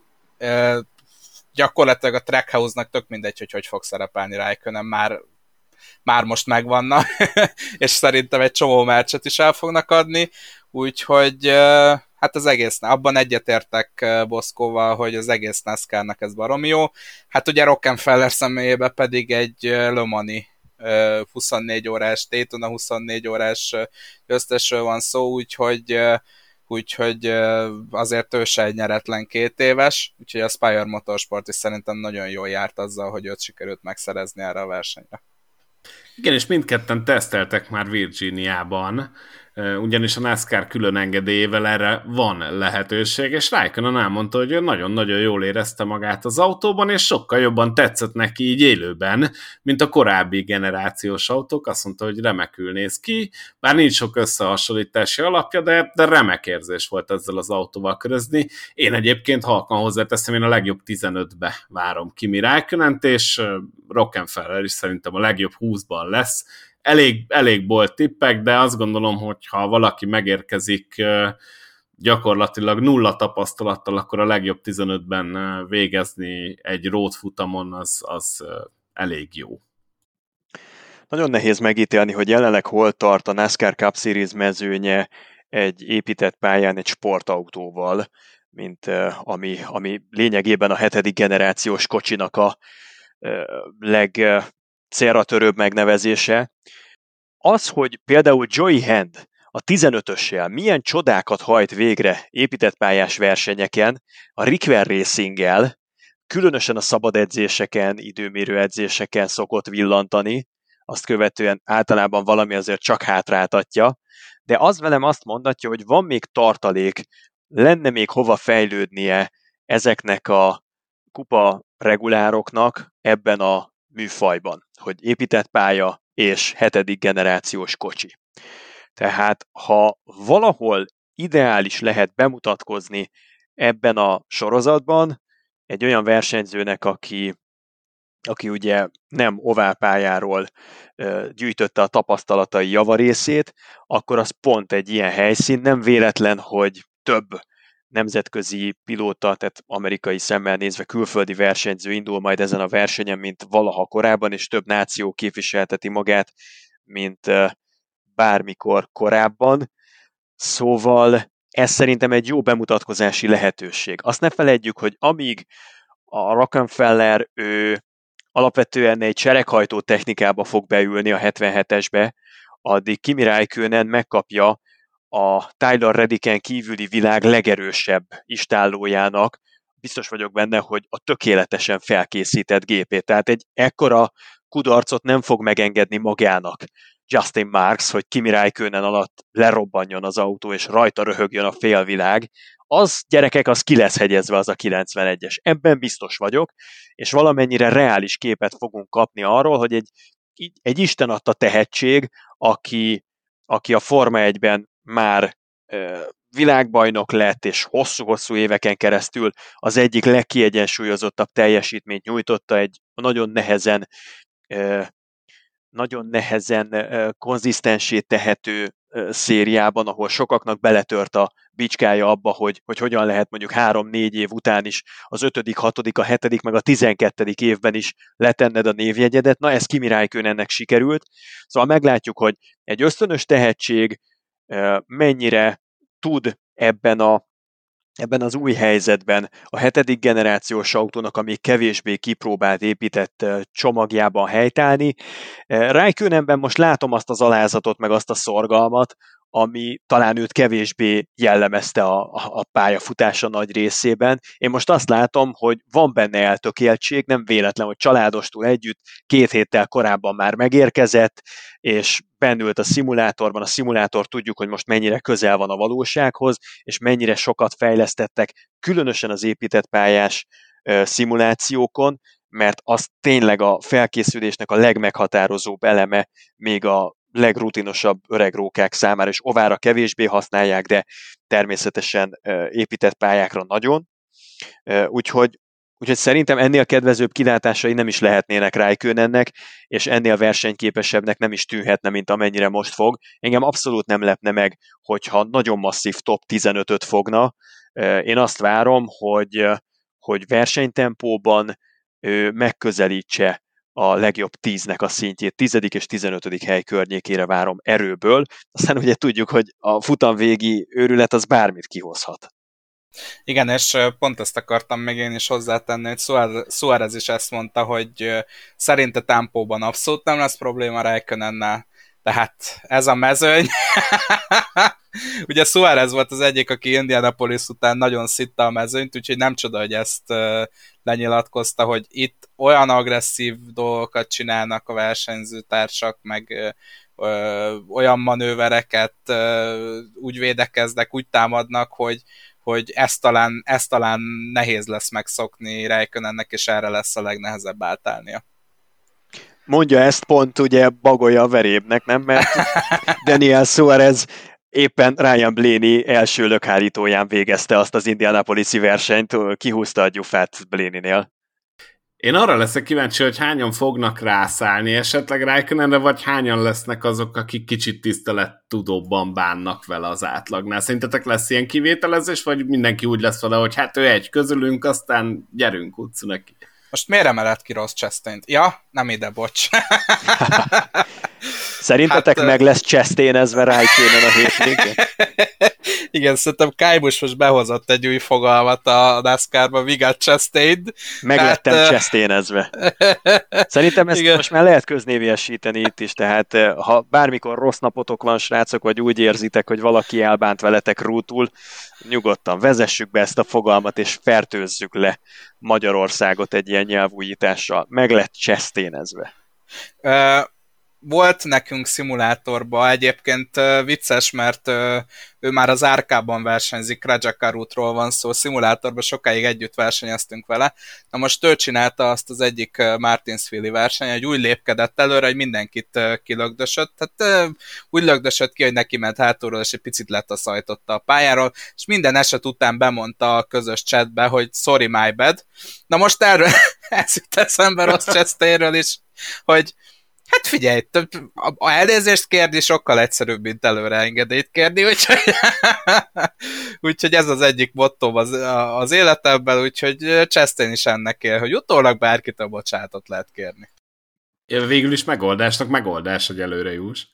gyakorlatilag a Trackhouse-nak tök mindegy, hogy hogy fog szerepelni Raikkonen, már, már most megvannak, [LAUGHS] és szerintem egy csomó meccset is el fognak adni, úgyhogy hát az egész, abban egyetértek Boszkóval, hogy az egész NASCAR-nak ez baromi jó. Hát ugye Rockenfeller személyében pedig egy Lomani 24 órás a 24 órás győztesről van szó, úgyhogy úgyhogy azért ő se egy nyeretlen két éves, úgyhogy a Spire Motorsport is szerintem nagyon jól járt azzal, hogy őt sikerült megszerezni erre a versenyre. Igen, és mindketten teszteltek már Virginiában, ugyanis a NASCAR külön engedélyével erre van lehetőség, és Raikkonen elmondta, hogy ő nagyon-nagyon jól érezte magát az autóban, és sokkal jobban tetszett neki így élőben, mint a korábbi generációs autók, azt mondta, hogy remekül néz ki, bár nincs sok összehasonlítási alapja, de, de remek érzés volt ezzel az autóval körözni. Én egyébként halkan hozzáteszem, én a legjobb 15-be várom Kimi Räikkönent, és Rockenfeller is szerintem a legjobb 20-ban lesz, elég, elég bolt tippek, de azt gondolom, hogy ha valaki megérkezik gyakorlatilag nulla tapasztalattal, akkor a legjobb 15-ben végezni egy road futamon az, az elég jó. Nagyon nehéz megítélni, hogy jelenleg hol tart a NASCAR Cup Series mezőnye egy épített pályán egy sportautóval, mint ami, ami lényegében a hetedik generációs kocsinak a leg célra törőbb megnevezése. Az, hogy például Joey Hand a 15-össel milyen csodákat hajt végre épített pályás versenyeken, a Rickwell racing különösen a szabad edzéseken, időmérő edzéseken szokott villantani, azt követően általában valami azért csak hátráltatja, de az velem azt mondatja, hogy van még tartalék, lenne még hova fejlődnie ezeknek a kupa regulároknak ebben a műfajban, hogy épített pálya és hetedik generációs kocsi. Tehát ha valahol ideális lehet bemutatkozni ebben a sorozatban egy olyan versenyzőnek, aki, aki ugye nem oválpályáról gyűjtötte a tapasztalatai javarészét, akkor az pont egy ilyen helyszín. Nem véletlen, hogy több nemzetközi pilóta, tehát amerikai szemmel nézve külföldi versenyző indul majd ezen a versenyen, mint valaha korábban, és több náció képviselteti magát, mint bármikor korábban. Szóval ez szerintem egy jó bemutatkozási lehetőség. Azt ne felejtjük, hogy amíg a Rockefeller ő alapvetően egy sereghajtó technikába fog beülni a 77-esbe, addig Kimi Räikkönen megkapja a Tyler Rediken kívüli világ legerősebb istállójának, biztos vagyok benne, hogy a tökéletesen felkészített gépét. Tehát egy ekkora kudarcot nem fog megengedni magának Justin Marks, hogy Kimi Räikkönen alatt lerobbanjon az autó, és rajta röhögjön a félvilág. Az, gyerekek, az ki lesz hegyezve az a 91-es. Ebben biztos vagyok, és valamennyire reális képet fogunk kapni arról, hogy egy, egy Isten adta tehetség, aki, aki a Forma 1-ben már világbajnok lett, és hosszú-hosszú éveken keresztül az egyik legkiegyensúlyozottabb teljesítményt nyújtotta egy nagyon nehezen nagyon nehezen konzisztensé tehető szériában, ahol sokaknak beletört a bicskája abba, hogy, hogy hogyan lehet mondjuk három-négy év után is az ötödik, hatodik, a hetedik, meg a tizenkettedik évben is letenned a névjegyedet. Na, ez Kimi ennek sikerült. Szóval meglátjuk, hogy egy ösztönös tehetség mennyire tud ebben a ebben az új helyzetben a hetedik generációs autónak a még kevésbé kipróbált épített csomagjában helytállni. Rijkönenben most látom azt az alázatot, meg azt a szorgalmat, ami talán őt kevésbé jellemezte a, a pályafutása nagy részében. Én most azt látom, hogy van benne eltökéltség, nem véletlen, hogy családostul együtt két héttel korábban már megérkezett, és bennült a szimulátorban. A szimulátor tudjuk, hogy most mennyire közel van a valósághoz, és mennyire sokat fejlesztettek, különösen az épített pályás szimulációkon, mert az tényleg a felkészülésnek a legmeghatározóbb eleme még a legrutinosabb öreg rókák számára, és ovára kevésbé használják, de természetesen épített pályákra nagyon. Úgyhogy, úgyhogy szerintem ennél kedvezőbb kilátásai nem is lehetnének ennek, és ennél versenyképesebbnek nem is tűnhetne, mint amennyire most fog. Engem abszolút nem lepne meg, hogyha nagyon masszív top 15-öt fogna. Én azt várom, hogy, hogy versenytempóban megközelítse a legjobb tíznek a szintjét, tizedik és tizenötödik hely környékére várom erőből. Aztán ugye tudjuk, hogy a futam végi őrület az bármit kihozhat. Igen, és pont ezt akartam még én is hozzátenni, hogy Suárez is ezt mondta, hogy szerinte tempóban abszolút nem lesz probléma Räikkönennel, tehát ez a mezőny. [LAUGHS] [LAUGHS] Ugye Suárez volt az egyik, aki Indianapolis után nagyon szitta a mezőnyt, úgyhogy nem csoda, hogy ezt lenyilatkozta, hogy itt olyan agresszív dolgokat csinálnak a versenyzőtársak, meg ö, olyan manővereket ö, úgy védekeznek, úgy támadnak, hogy, hogy ezt talán, ezt talán nehéz lesz megszokni Rijkönennek, és erre lesz a legnehezebb átállnia mondja ezt pont ugye bagolja a verébnek, nem? Mert [LAUGHS] Daniel Suarez éppen Ryan Blaney első lökhárítóján végezte azt az Indianapolis-i versenyt, kihúzta a gyufát Blaney-nél. Én arra leszek kíváncsi, hogy hányan fognak rászállni esetleg Rijkönenre, vagy hányan lesznek azok, akik kicsit tisztelet tudóbban bánnak vele az átlagnál. Szerintetek lesz ilyen kivételezés, vagy mindenki úgy lesz vele, hogy hát ő egy közülünk, aztán gyerünk utcu neki. Most miért emelett ki Ross chastain Ja, nem ide, bocs. [LAUGHS] Szerintetek hát, meg lesz cseszténezve Rijkénen a hétvégén? [LAUGHS] Igen, szerintem Kájbus most behozott egy új fogalmat a NASCAR-ba, we got Chastain. Meg hát, lettem uh... cseszténezve. [LAUGHS] Szerintem ezt Igen. most már lehet köznéviesíteni itt is, tehát ha bármikor rossz napotok van, srácok, vagy úgy érzitek, hogy valaki elbánt veletek rútul, nyugodtan vezessük be ezt a fogalmat, és fertőzzük le Magyarországot egy ilyen nyelvújítással. Meg lett cseszténezve. Volt nekünk szimulátorban, egyébként vicces, mert ő már az árkában versenyzik, Rajakarutról van szó, szimulátorban sokáig együtt versenyeztünk vele. Na most ő csinálta azt az egyik Martinsville verseny, hogy úgy lépkedett előre, hogy mindenkit kilögdösött, tehát úgy lögdösött ki, hogy neki ment hátulról, és egy picit letaszajtotta a pályáról, és minden eset után bemondta a közös chatbe, hogy sorry my bad. Na most erről [LAUGHS] ez jut eszembe rossz Chastainről is, hogy Hát figyelj, a elnézést kérni sokkal egyszerűbb, mint előre engedélyt kérni, úgyhogy, [LAUGHS] úgyhogy ez az egyik mottom az, az életemben, úgyhogy Chastain is ennek él, hogy utólag bárkit a bocsátot lehet kérni. Ja, végül is megoldásnak megoldás, hogy előre juss.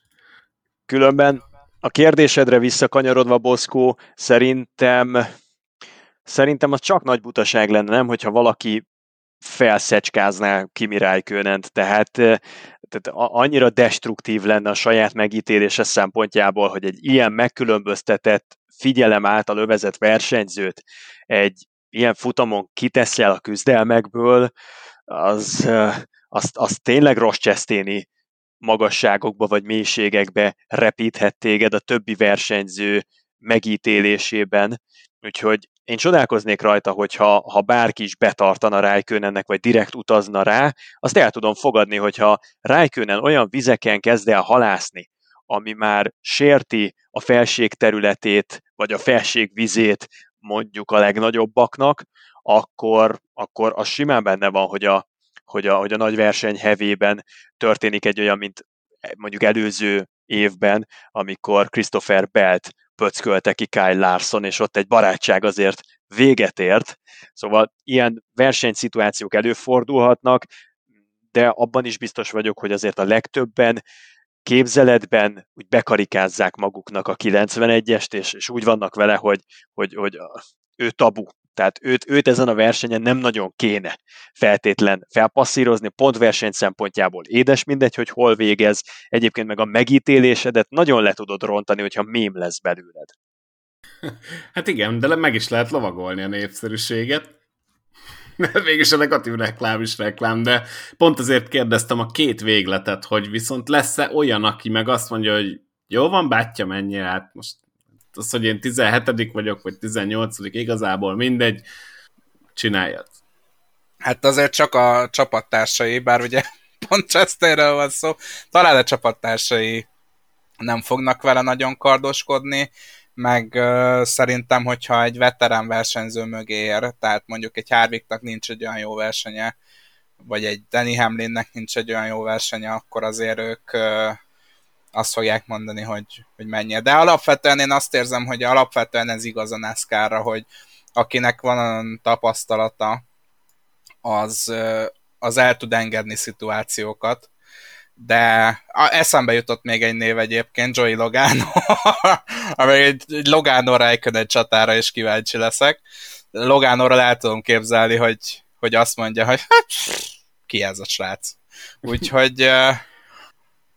Különben a kérdésedre visszakanyarodva, Boszkó, szerintem szerintem az csak nagy butaság lenne, nem, hogyha valaki felszecskázná Kimi Räikkönent, tehát, tehát annyira destruktív lenne a saját megítélése szempontjából, hogy egy ilyen megkülönböztetett figyelem által övezett versenyzőt egy ilyen futamon kitesz el a küzdelmekből, az, az, az tényleg rossz cseszténi magasságokba vagy mélységekbe repíthet téged a többi versenyző megítélésében. Úgyhogy én csodálkoznék rajta, hogyha ha bárki is betartana Rájkőnennek, vagy direkt utazna rá, azt el tudom fogadni, hogyha Rájkőnen olyan vizeken kezd el halászni, ami már sérti a felség területét, vagy a felség vizét mondjuk a legnagyobbaknak, akkor, akkor az simán benne van, hogy a, hogy a, hogy a nagy verseny hevében történik egy olyan, mint mondjuk előző évben, amikor Christopher Belt pöckölte ki Kyle Larson, és ott egy barátság azért véget ért. Szóval ilyen versenyszituációk előfordulhatnak, de abban is biztos vagyok, hogy azért a legtöbben képzeletben úgy bekarikázzák maguknak a 91-est, és, és úgy vannak vele, hogy, hogy, hogy ő tabu, tehát őt, őt ezen a versenyen nem nagyon kéne feltétlen felpasszírozni, pont verseny szempontjából édes mindegy, hogy hol végez, egyébként meg a megítélésedet nagyon le tudod rontani, hogyha mém lesz belőled. [LAUGHS] Hát igen, de meg is lehet lovagolni a népszerűséget. [LAUGHS] Végülis a negatív reklám is reklám, de pont azért kérdeztem a két végletet, hogy viszont lesz-e olyan, aki meg azt mondja, hogy jó van, bátya, menjél, hát most az, hogy én 17 vagyok, vagy 18 igazából mindegy, csináljad. Hát azért csak a csapattársai, bár ugye [LAUGHS] pont Chesterről van szó, talán a csapattársai nem fognak vele nagyon kardoskodni, meg uh, szerintem, hogyha egy veterán versenyző mögé ér, tehát mondjuk egy Harvicknak nincs egy olyan jó versenye, vagy egy Danny Hamlinnek nincs egy olyan jó versenye, akkor azért ők uh, azt fogják mondani, hogy, hogy mennyi. De alapvetően én azt érzem, hogy alapvetően ez igaz a NASCAR-ra, hogy akinek van tapasztalata, az, az el tud engedni szituációkat, de a, eszembe jutott még egy név egyébként, Joey Logano, [LAUGHS] ami egy, egy Logano egy csatára is kíváncsi leszek. Logánóra el tudom képzelni, hogy, hogy azt mondja, hogy [LAUGHS] ki ez a srác. Úgyhogy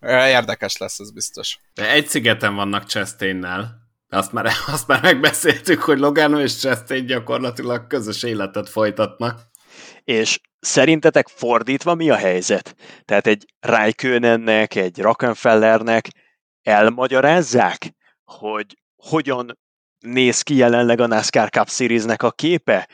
Érdekes lesz, ez biztos. De egy szigeten vannak Chastainnel. Azt már, [LAUGHS] azt már megbeszéltük, hogy Logano és Chastain gyakorlatilag közös életet folytatnak. És szerintetek fordítva mi a helyzet? Tehát egy Raikönennek, egy Rockenfellernek elmagyarázzák, hogy hogyan néz ki jelenleg a NASCAR Cup Series-nek a képe?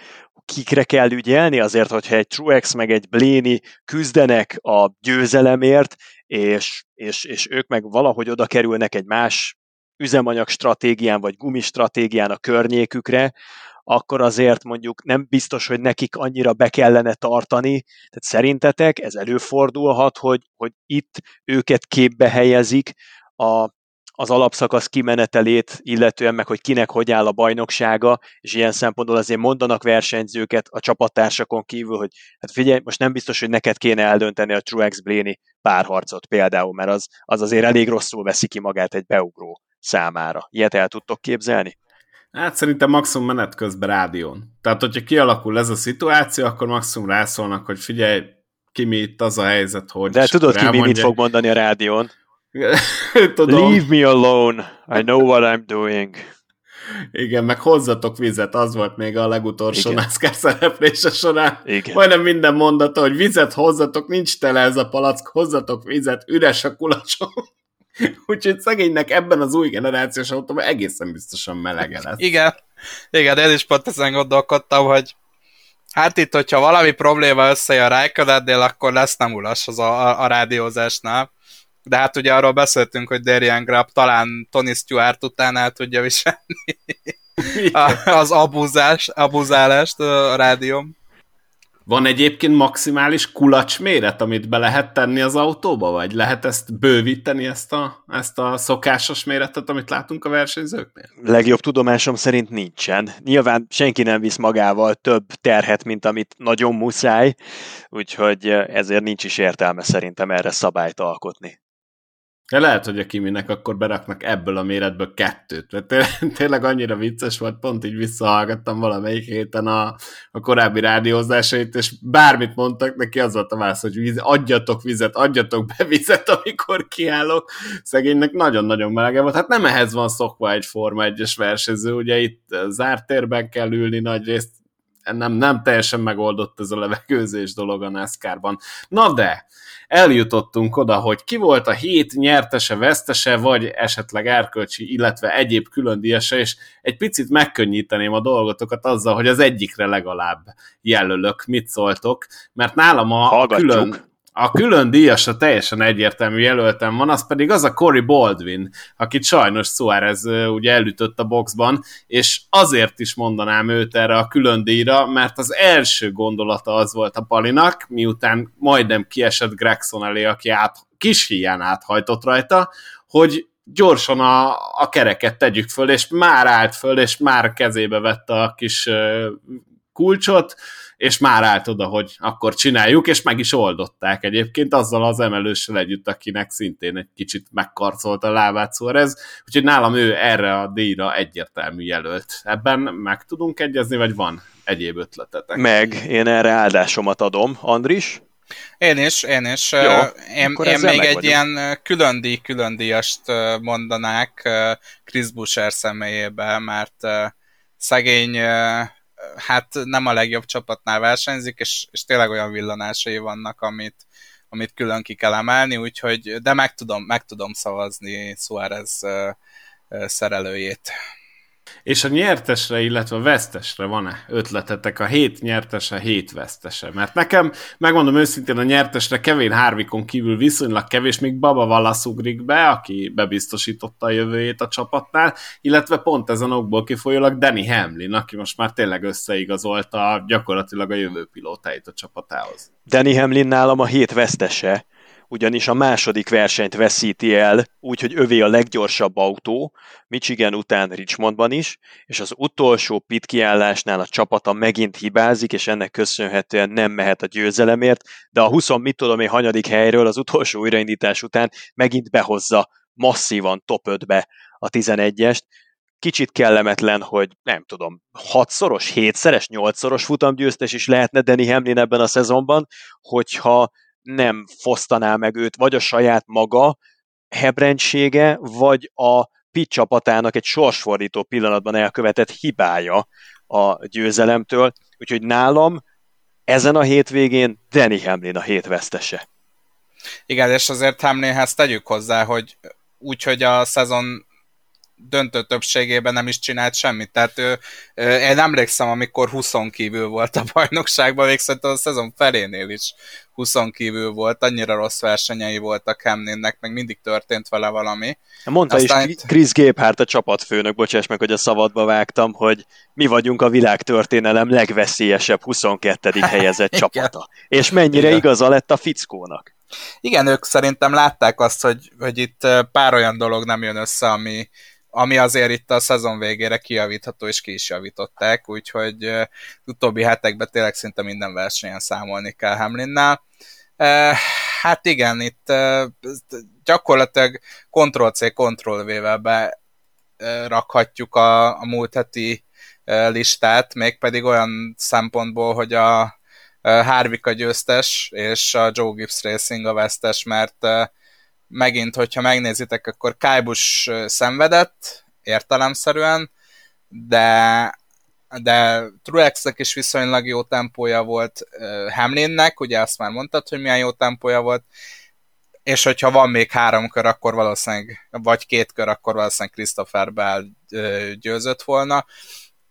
Kikre kell ügyelni azért, hogyha egy Truex meg egy Bléni küzdenek a győzelemért, és, és, és ők meg valahogy oda kerülnek egy más üzemanyag stratégián vagy gumistratégián a környékükre, akkor azért mondjuk nem biztos, hogy nekik annyira be kellene tartani. Tehát szerintetek ez előfordulhat, hogy, hogy itt őket képbe helyezik a, az alapszakasz kimenetelét, illetően meg, hogy kinek hogy áll a bajnoksága, és ilyen szempontból azért mondanak versenyzőket a csapattársakon kívül, hogy hát figyelj, most nem biztos, hogy neked kéne eldönteni a Truex Bléni párharcot például, mert az, az azért elég rosszul veszi ki magát egy beugró számára. Ilyet el tudtok képzelni? Hát szerintem maximum menet közben rádión. Tehát, hogyha kialakul ez a szituáció, akkor maximum rászólnak, hogy figyelj, ki mi itt az a helyzet, hogy... De tudod ki mi mit fog mondani a rádión? [LAUGHS] Tudom. Leave me alone, I know what I'm doing. Igen, meg hozzatok vizet, az volt még a legutolsó Igen. NASCAR szereplése során. Igen. Majdnem minden mondata, hogy vizet hozzatok, nincs tele ez a palack, hozzatok vizet, üres a kulacsom. [LAUGHS] Úgyhogy szegénynek ebben az új generációs autóban egészen biztosan melege lesz. Igen, igen, én is pont ezen gondolkodtam, hogy hát itt, hogyha valami probléma összejön Rijködetnél, akkor lesz nem ulas az a, a, a rádiózásnál. De hát ugye arról beszéltünk, hogy Darian Grapp talán Tony Stewart után el tudja viselni [LAUGHS] az abuzás, abuzálást a rádióm. Van egyébként maximális kulacs méret, amit be lehet tenni az autóba, vagy lehet ezt bővíteni, ezt a, ezt a szokásos méretet, amit látunk a versenyzőknél? Legjobb tudomásom szerint nincsen. Nyilván senki nem visz magával több terhet, mint amit nagyon muszáj, úgyhogy ezért nincs is értelme szerintem erre szabályt alkotni. De lehet, hogy a Kiminek akkor beraknak ebből a méretből kettőt. Mert [LAUGHS] tényleg annyira vicces volt, pont így visszahallgattam valamelyik héten a, a korábbi rádiózásait, és bármit mondtak neki, az volt a válasz, hogy víz, adjatok vizet, adjatok be vizet, amikor kiállok. Szegénynek nagyon-nagyon melege volt. Hát nem ehhez van szokva egy Forma 1-es versenyző, ugye itt zárt térben kell ülni nagy részt, nem, nem teljesen megoldott ez a levegőzés dolog a NASCAR-ban. Na de, eljutottunk oda, hogy ki volt a hét nyertese, vesztese, vagy esetleg erkölcsi, illetve egyéb külön díjasa, és egy picit megkönnyíteném a dolgotokat azzal, hogy az egyikre legalább jelölök, mit szóltok, mert nálam a Hallgatjuk. külön a külön díjasra teljesen egyértelmű jelöltem van, az pedig az a Cory Baldwin, akit sajnos Suárez ugye elütött a boxban, és azért is mondanám őt erre a külön díjra, mert az első gondolata az volt a Palinak, miután majdnem kiesett Gregson elé, aki át, kis híján áthajtott rajta, hogy gyorsan a, a kereket tegyük föl, és már állt föl, és már kezébe vette a kis kulcsot, és már állt oda, hogy akkor csináljuk, és meg is oldották egyébként azzal az emelőssel együtt, akinek szintén egy kicsit megkarcolt a lábát ez, úgyhogy nálam ő erre a díjra egyértelmű jelölt. Ebben meg tudunk egyezni, vagy van egyéb ötletetek? Meg, én erre áldásomat adom. Andris? Én is, én is. Jó, én, én még egy vagyok. ilyen külön díj, külön díjast mondanák Chris Busher személyébe, mert szegény hát nem a legjobb csapatnál versenyzik, és, és tényleg olyan villanásai vannak, amit, amit külön ki kell emelni, úgyhogy, de meg tudom, meg tudom szavazni Suárez szerelőjét. És a nyertesre, illetve a vesztesre van-e ötletetek? A hét nyertese, hét vesztese? Mert nekem, megmondom őszintén, a nyertesre Kevin Harvikon kívül viszonylag kevés, még Baba Wallace ugrik be, aki bebiztosította a jövőjét a csapatnál, illetve pont ezen okból kifolyólag Danny Hamlin, aki most már tényleg összeigazolta gyakorlatilag a jövő pilótáit a csapatához. Danny Hamlin nálam a hét vesztese, ugyanis a második versenyt veszíti el, úgyhogy övé a leggyorsabb autó, Michigan után Richmondban is, és az utolsó pit kiállásnál a csapata megint hibázik, és ennek köszönhetően nem mehet a győzelemért, de a 20 mit tudom én hanyadik helyről az utolsó újraindítás után megint behozza masszívan top 5-be a 11-est, kicsit kellemetlen, hogy nem tudom, hatszoros, hétszeres, nyolcszoros futamgyőztes is lehetne Danny Hamlin ebben a szezonban, hogyha nem fosztaná meg őt, vagy a saját maga hebrendsége, vagy a Pitt csapatának egy sorsfordító pillanatban elkövetett hibája a győzelemtől, úgyhogy nálam ezen a hétvégén Danny Hamlin a hét vesztese. Igen, és azért Hamlinhez tegyük hozzá, hogy úgyhogy a szezon döntő többségében nem is csinált semmit. Tehát ő, én emlékszem, amikor 20 kívül volt a bajnokságban, még szerintem a szezon felénél is 20 kívül volt, annyira rossz versenyei voltak Hamlinnek, meg mindig történt vele valami. Mondta Aztán is Chris Géphárt a csapatfőnök, bocsáss meg, hogy a szabadba vágtam, hogy mi vagyunk a világtörténelem legveszélyesebb 22. helyezett [LAUGHS] csapata. És mennyire Igen. igaza lett a fickónak. Igen, ők szerintem látták azt, hogy, hogy itt pár olyan dolog nem jön össze, ami, ami azért itt a szezon végére kijavítható, és ki is javították, úgyhogy uh, utóbbi hetekben tényleg szinte minden versenyen számolni kell Hamlinnál. Uh, hát igen, itt gyakorlatilag Ctrl-C, Ctrl-V-vel berakhatjuk a, a múlt heti listát, mégpedig olyan szempontból, hogy a Harvick a győztes, és a Joe Gibbs Racing a vesztes, mert megint, hogyha megnézitek, akkor Kájbus szenvedett, értelemszerűen, de de Truexnek is viszonylag jó tempója volt Hamlinnek, ugye azt már mondtad, hogy milyen jó tempója volt, és hogyha van még három kör, akkor valószínűleg, vagy két kör, akkor valószínűleg Christopher Bell győzött volna.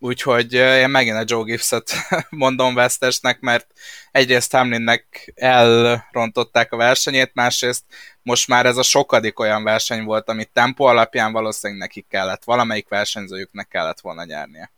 Úgyhogy én megint a Joe Gibbs-et [LAUGHS] mondom vesztesnek, mert egyrészt Hamlinnek elrontották a versenyét, másrészt most már ez a sokadik olyan verseny volt, amit tempó alapján valószínűleg nekik kellett, valamelyik versenyzőjüknek kellett volna nyernie.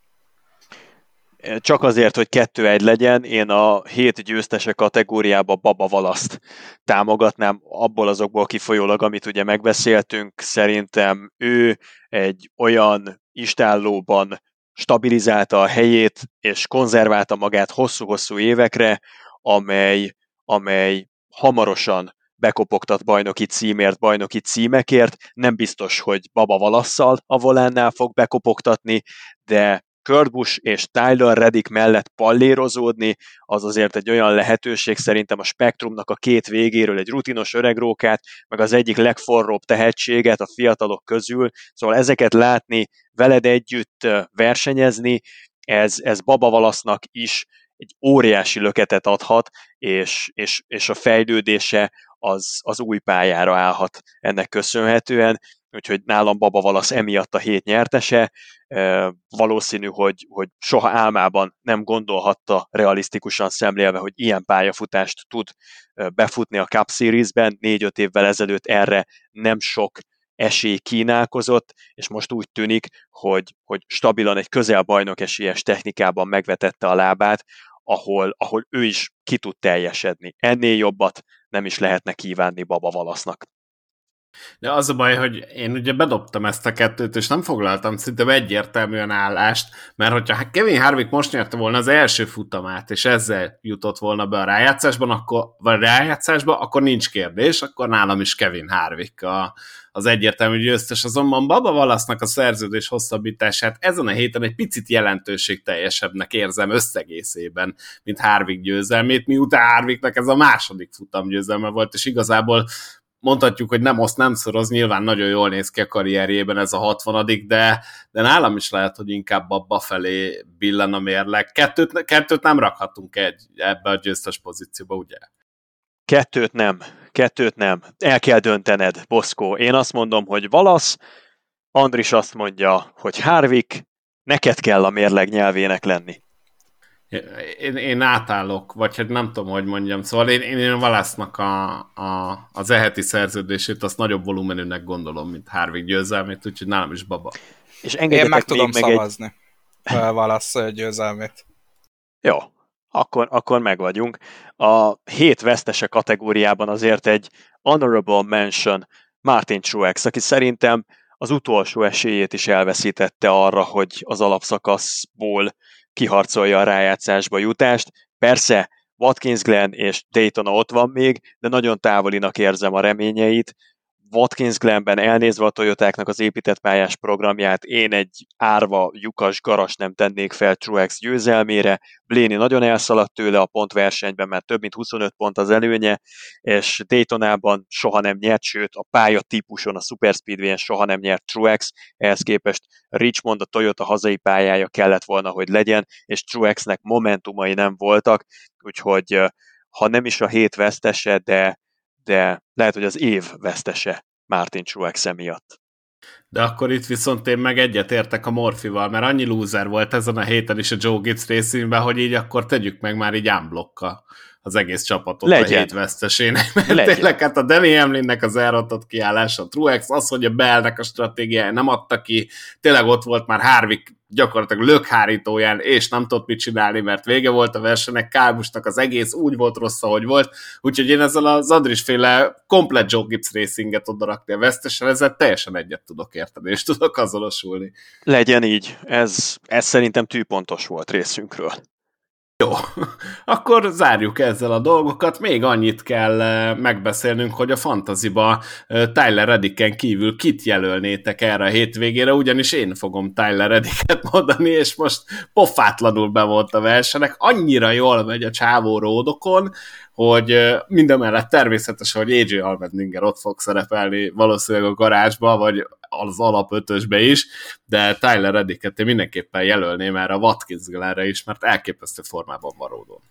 Csak azért, hogy kettő egy legyen, én a hét győztese kategóriába Baba Valaszt támogatnám, abból azokból kifolyólag, amit ugye megbeszéltünk, szerintem ő egy olyan istállóban stabilizálta a helyét, és konzerválta magát hosszú-hosszú évekre, amely, amely hamarosan bekopogtat bajnoki címért, bajnoki címekért. Nem biztos, hogy Baba Valasszal a volánnál fog bekopogtatni, de Kurt Busch és Tyler Reddick mellett pallérozódni, az azért egy olyan lehetőség szerintem a spektrumnak a két végéről egy rutinos öregrókát, meg az egyik legforróbb tehetséget a fiatalok közül, szóval ezeket látni, veled együtt versenyezni, ez, ez Baba Valasznak is egy óriási löketet adhat, és, és, és a fejlődése az, az új pályára állhat ennek köszönhetően úgyhogy nálam Baba Valasz emiatt a hét nyertese. Valószínű, hogy, hogy soha álmában nem gondolhatta realisztikusan szemlélve, hogy ilyen pályafutást tud befutni a Cup Series-ben. Négy-öt évvel ezelőtt erre nem sok esély kínálkozott, és most úgy tűnik, hogy, hogy stabilan egy közelbajnok esélyes technikában megvetette a lábát, ahol, ahol ő is ki tud teljesedni. Ennél jobbat nem is lehetne kívánni Baba Valasznak. De az a baj, hogy én ugye bedobtam ezt a kettőt, és nem foglaltam szinte egyértelműen állást, mert hogyha Kevin Harvick most nyerte volna az első futamát, és ezzel jutott volna be a rájátszásban, akkor, vagy rájátszásba, akkor nincs kérdés, akkor nálam is Kevin Harvick a, az egyértelmű győztes. Azonban Baba Valasznak a szerződés hosszabbítását ezen a héten egy picit jelentőség teljesebbnek érzem összegészében, mint Harvick győzelmét, miután Harvicknak ez a második futam győzelme volt, és igazából mondhatjuk, hogy nem oszt, nem szoroz, nyilván nagyon jól néz ki a karrierjében ez a 60 de, de nálam is lehet, hogy inkább abba felé billen a mérleg. Kettőt, kettőt nem rakhatunk egy, ebbe a győztes pozícióba, ugye? Kettőt nem, kettőt nem. El kell döntened, Boszkó. Én azt mondom, hogy Valasz, Andris azt mondja, hogy Harvick, neked kell a mérleg nyelvének lenni. Én, én átállok, vagy hát nem tudom, hogy mondjam. Szóval én, én, én Valásznak a, a, az eheti szerződését azt nagyobb volumenűnek gondolom, mint Harvick győzelmét, úgyhogy nálam is baba. És én meg tudom meg szavazni egy... Valász győzelmét. Jó, akkor, akkor meg vagyunk. A hét vesztese kategóriában azért egy honorable mention Martin Truex, aki szerintem az utolsó esélyét is elveszítette arra, hogy az alapszakaszból kiharcolja a rájátszásba jutást. Persze Watkins Glen és Daytona ott van még, de nagyon távolinak érzem a reményeit. Watkins Glenben elnézve a Toyotáknak az épített pályás programját, én egy árva, lyukas garas nem tennék fel Truex győzelmére. Bléni nagyon elszaladt tőle a pontversenyben, mert több mint 25 pont az előnye, és Daytonában soha nem nyert, sőt a pálya típuson, a Super Speedway-en soha nem nyert Truex, ehhez képest Richmond a Toyota hazai pályája kellett volna, hogy legyen, és Truexnek momentumai nem voltak, úgyhogy ha nem is a hét vesztese, de de lehet, hogy az év vesztese Martin Truex miatt. De akkor itt viszont én meg egyetértek a Morfival, mert annyi lúzer volt ezen a héten is a Joe Gibbs részében, hogy így akkor tegyük meg már így ámblokka az egész csapatot Legyen. a hét vesztesének. Mert Legyen. tényleg hát a Danny Hamlinnek az elrontott kiállása, a Truex, az, hogy a Bellnek a stratégiája nem adta ki, tényleg ott volt már Harvick gyakorlatilag lökhárítóján, és nem tudott mit csinálni, mert vége volt a versenynek, Kálbusnak az egész úgy volt rossz, ahogy volt, úgyhogy én ezzel az Andris féle komplet Joe Gibbs racinget oda rakni a vesztesen, ezzel teljesen egyet tudok érteni, és tudok azonosulni. Legyen így, ez, ez szerintem tűpontos volt részünkről. Jó, [LAUGHS] akkor zárjuk ezzel a dolgokat. Még annyit kell eh, megbeszélnünk, hogy a fantaziba eh, Tyler Redicken kívül kit jelölnétek erre a hétvégére, ugyanis én fogom Tyler Redicket [LAUGHS] mondani, és most pofátlanul be volt a versenek. Annyira jól megy a csávó ródokon, hogy mindemellett természetesen, hogy AJ Almendinger ott fog szerepelni valószínűleg a garázsba, vagy az alapötösbe is, de Tyler Reddicket én mindenképpen jelölném erre a Watkins Glenre is, mert elképesztő formában van ródon.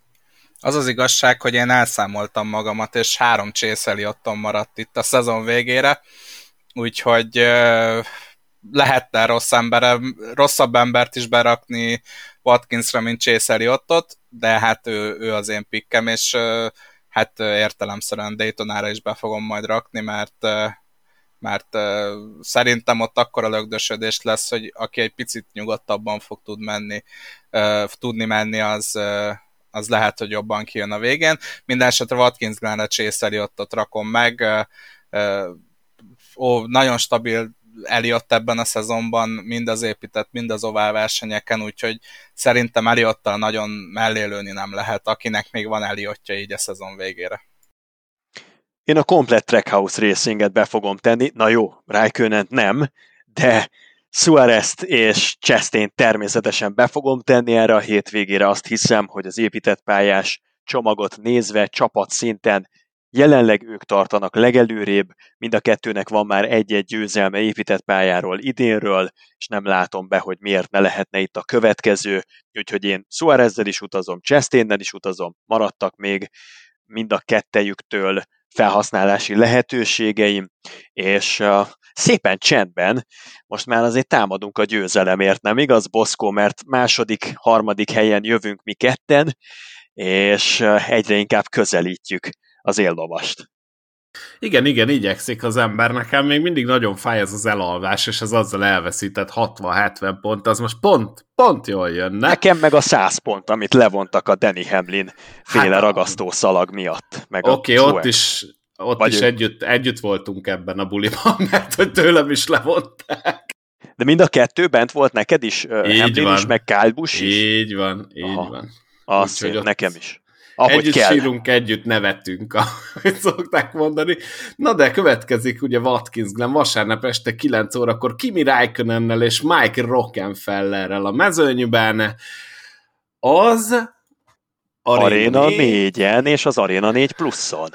Az az igazság, hogy én elszámoltam magamat, és három csészeli otthon maradt itt a szezon végére, úgyhogy lehetne rossz embere, rosszabb embert is berakni Watkinsra, mint Chase ottot, de hát ő, ő az én pikkem, és hát értelemszerűen Daytonára is be fogom majd rakni, mert mert szerintem ott akkora lögdösödés lesz, hogy aki egy picit nyugodtabban fog tud menni, tudni menni, az, az lehet, hogy jobban kijön a végén. Minden esetre Watkins Glenre Chase ott rakom meg, ó, nagyon stabil Eliott ebben a szezonban, mind az épített, mind az ovál versenyeken, úgyhogy szerintem Eliottal nagyon mellélőni nem lehet, akinek még van Eliottja így a szezon végére. Én a komplet Trackhouse Racinget be fogom tenni, na jó, Raikkonen nem, de suarez és Chastain természetesen be fogom tenni erre a hétvégére, azt hiszem, hogy az épített pályás csomagot nézve csapat szinten Jelenleg ők tartanak legelőrébb, mind a kettőnek van már egy-egy győzelme épített pályáról idénről, és nem látom be, hogy miért ne lehetne itt a következő, úgyhogy én Suárezzel is utazom, Chastainnel is utazom, maradtak még mind a kettejüktől felhasználási lehetőségeim, és szépen csendben most már azért támadunk a győzelemért, nem igaz, Boszkó, mert második, harmadik helyen jövünk mi ketten, és egyre inkább közelítjük az éllovast. Igen, igen, igyekszik az ember. Nekem még mindig nagyon fáj ez az elalvás, és az azzal elveszített 60-70 pont, az most pont, pont jól jönne. Nekem meg a 100 pont, amit levontak a Danny Hamlin féle hát, ragasztó szalag miatt. Oké, okay, ott is, ott Vagy is ő... együtt, együtt voltunk ebben a buliban, [LAUGHS] mert hogy tőlem is levonták. De mind a kettő bent volt neked is, így Hamlin van. is, meg Kyle Busch is? Így van, így Aha. van. Azt Úgy, nekem is. Ahogy együtt kell. sírunk, együtt nevetünk, [LAUGHS] ahogy szokták mondani. Na de következik ugye Watkins Glen vasárnap este 9 órakor Kimi Räikkönennel és Mike Rockenfellerrel a mezőnyben. Az Arena, Arena 4-en és az Arena 4 pluszon.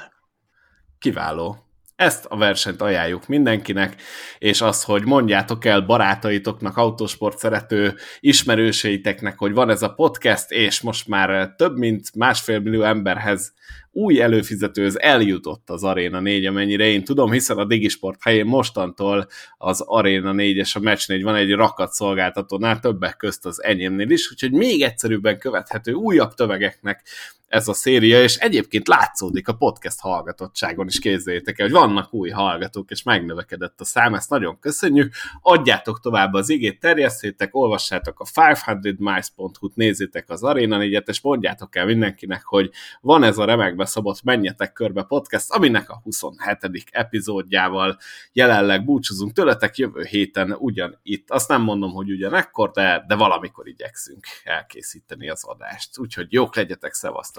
Kiváló. Ezt a versenyt ajánljuk mindenkinek, és az, hogy mondjátok el barátaitoknak, autósport szerető ismerőseiteknek, hogy van ez a podcast, és most már több mint másfél millió emberhez új előfizetőhöz eljutott az Arena 4, amennyire én tudom, hiszen a Digisport helyén mostantól az Arena 4 és a Match 4 van egy rakat szolgáltatónál, többek közt az enyémnél is, úgyhogy még egyszerűbben követhető újabb tömegeknek ez a széria, és egyébként látszódik a podcast hallgatottságon is, kézzétek el, hogy vannak új hallgatók, és megnövekedett a szám, ezt nagyon köszönjük. Adjátok tovább az igét, terjesszétek, olvassátok a 500miles.hu-t, nézzétek az Arena 4 és mondjátok el mindenkinek, hogy van ez a remekbe szabott Menjetek körbe podcast, aminek a 27. epizódjával jelenleg búcsúzunk tőletek jövő héten ugyan itt. Azt nem mondom, hogy ugyanekkor, de, de valamikor igyekszünk elkészíteni az adást. Úgyhogy jók legyetek, szevasztok!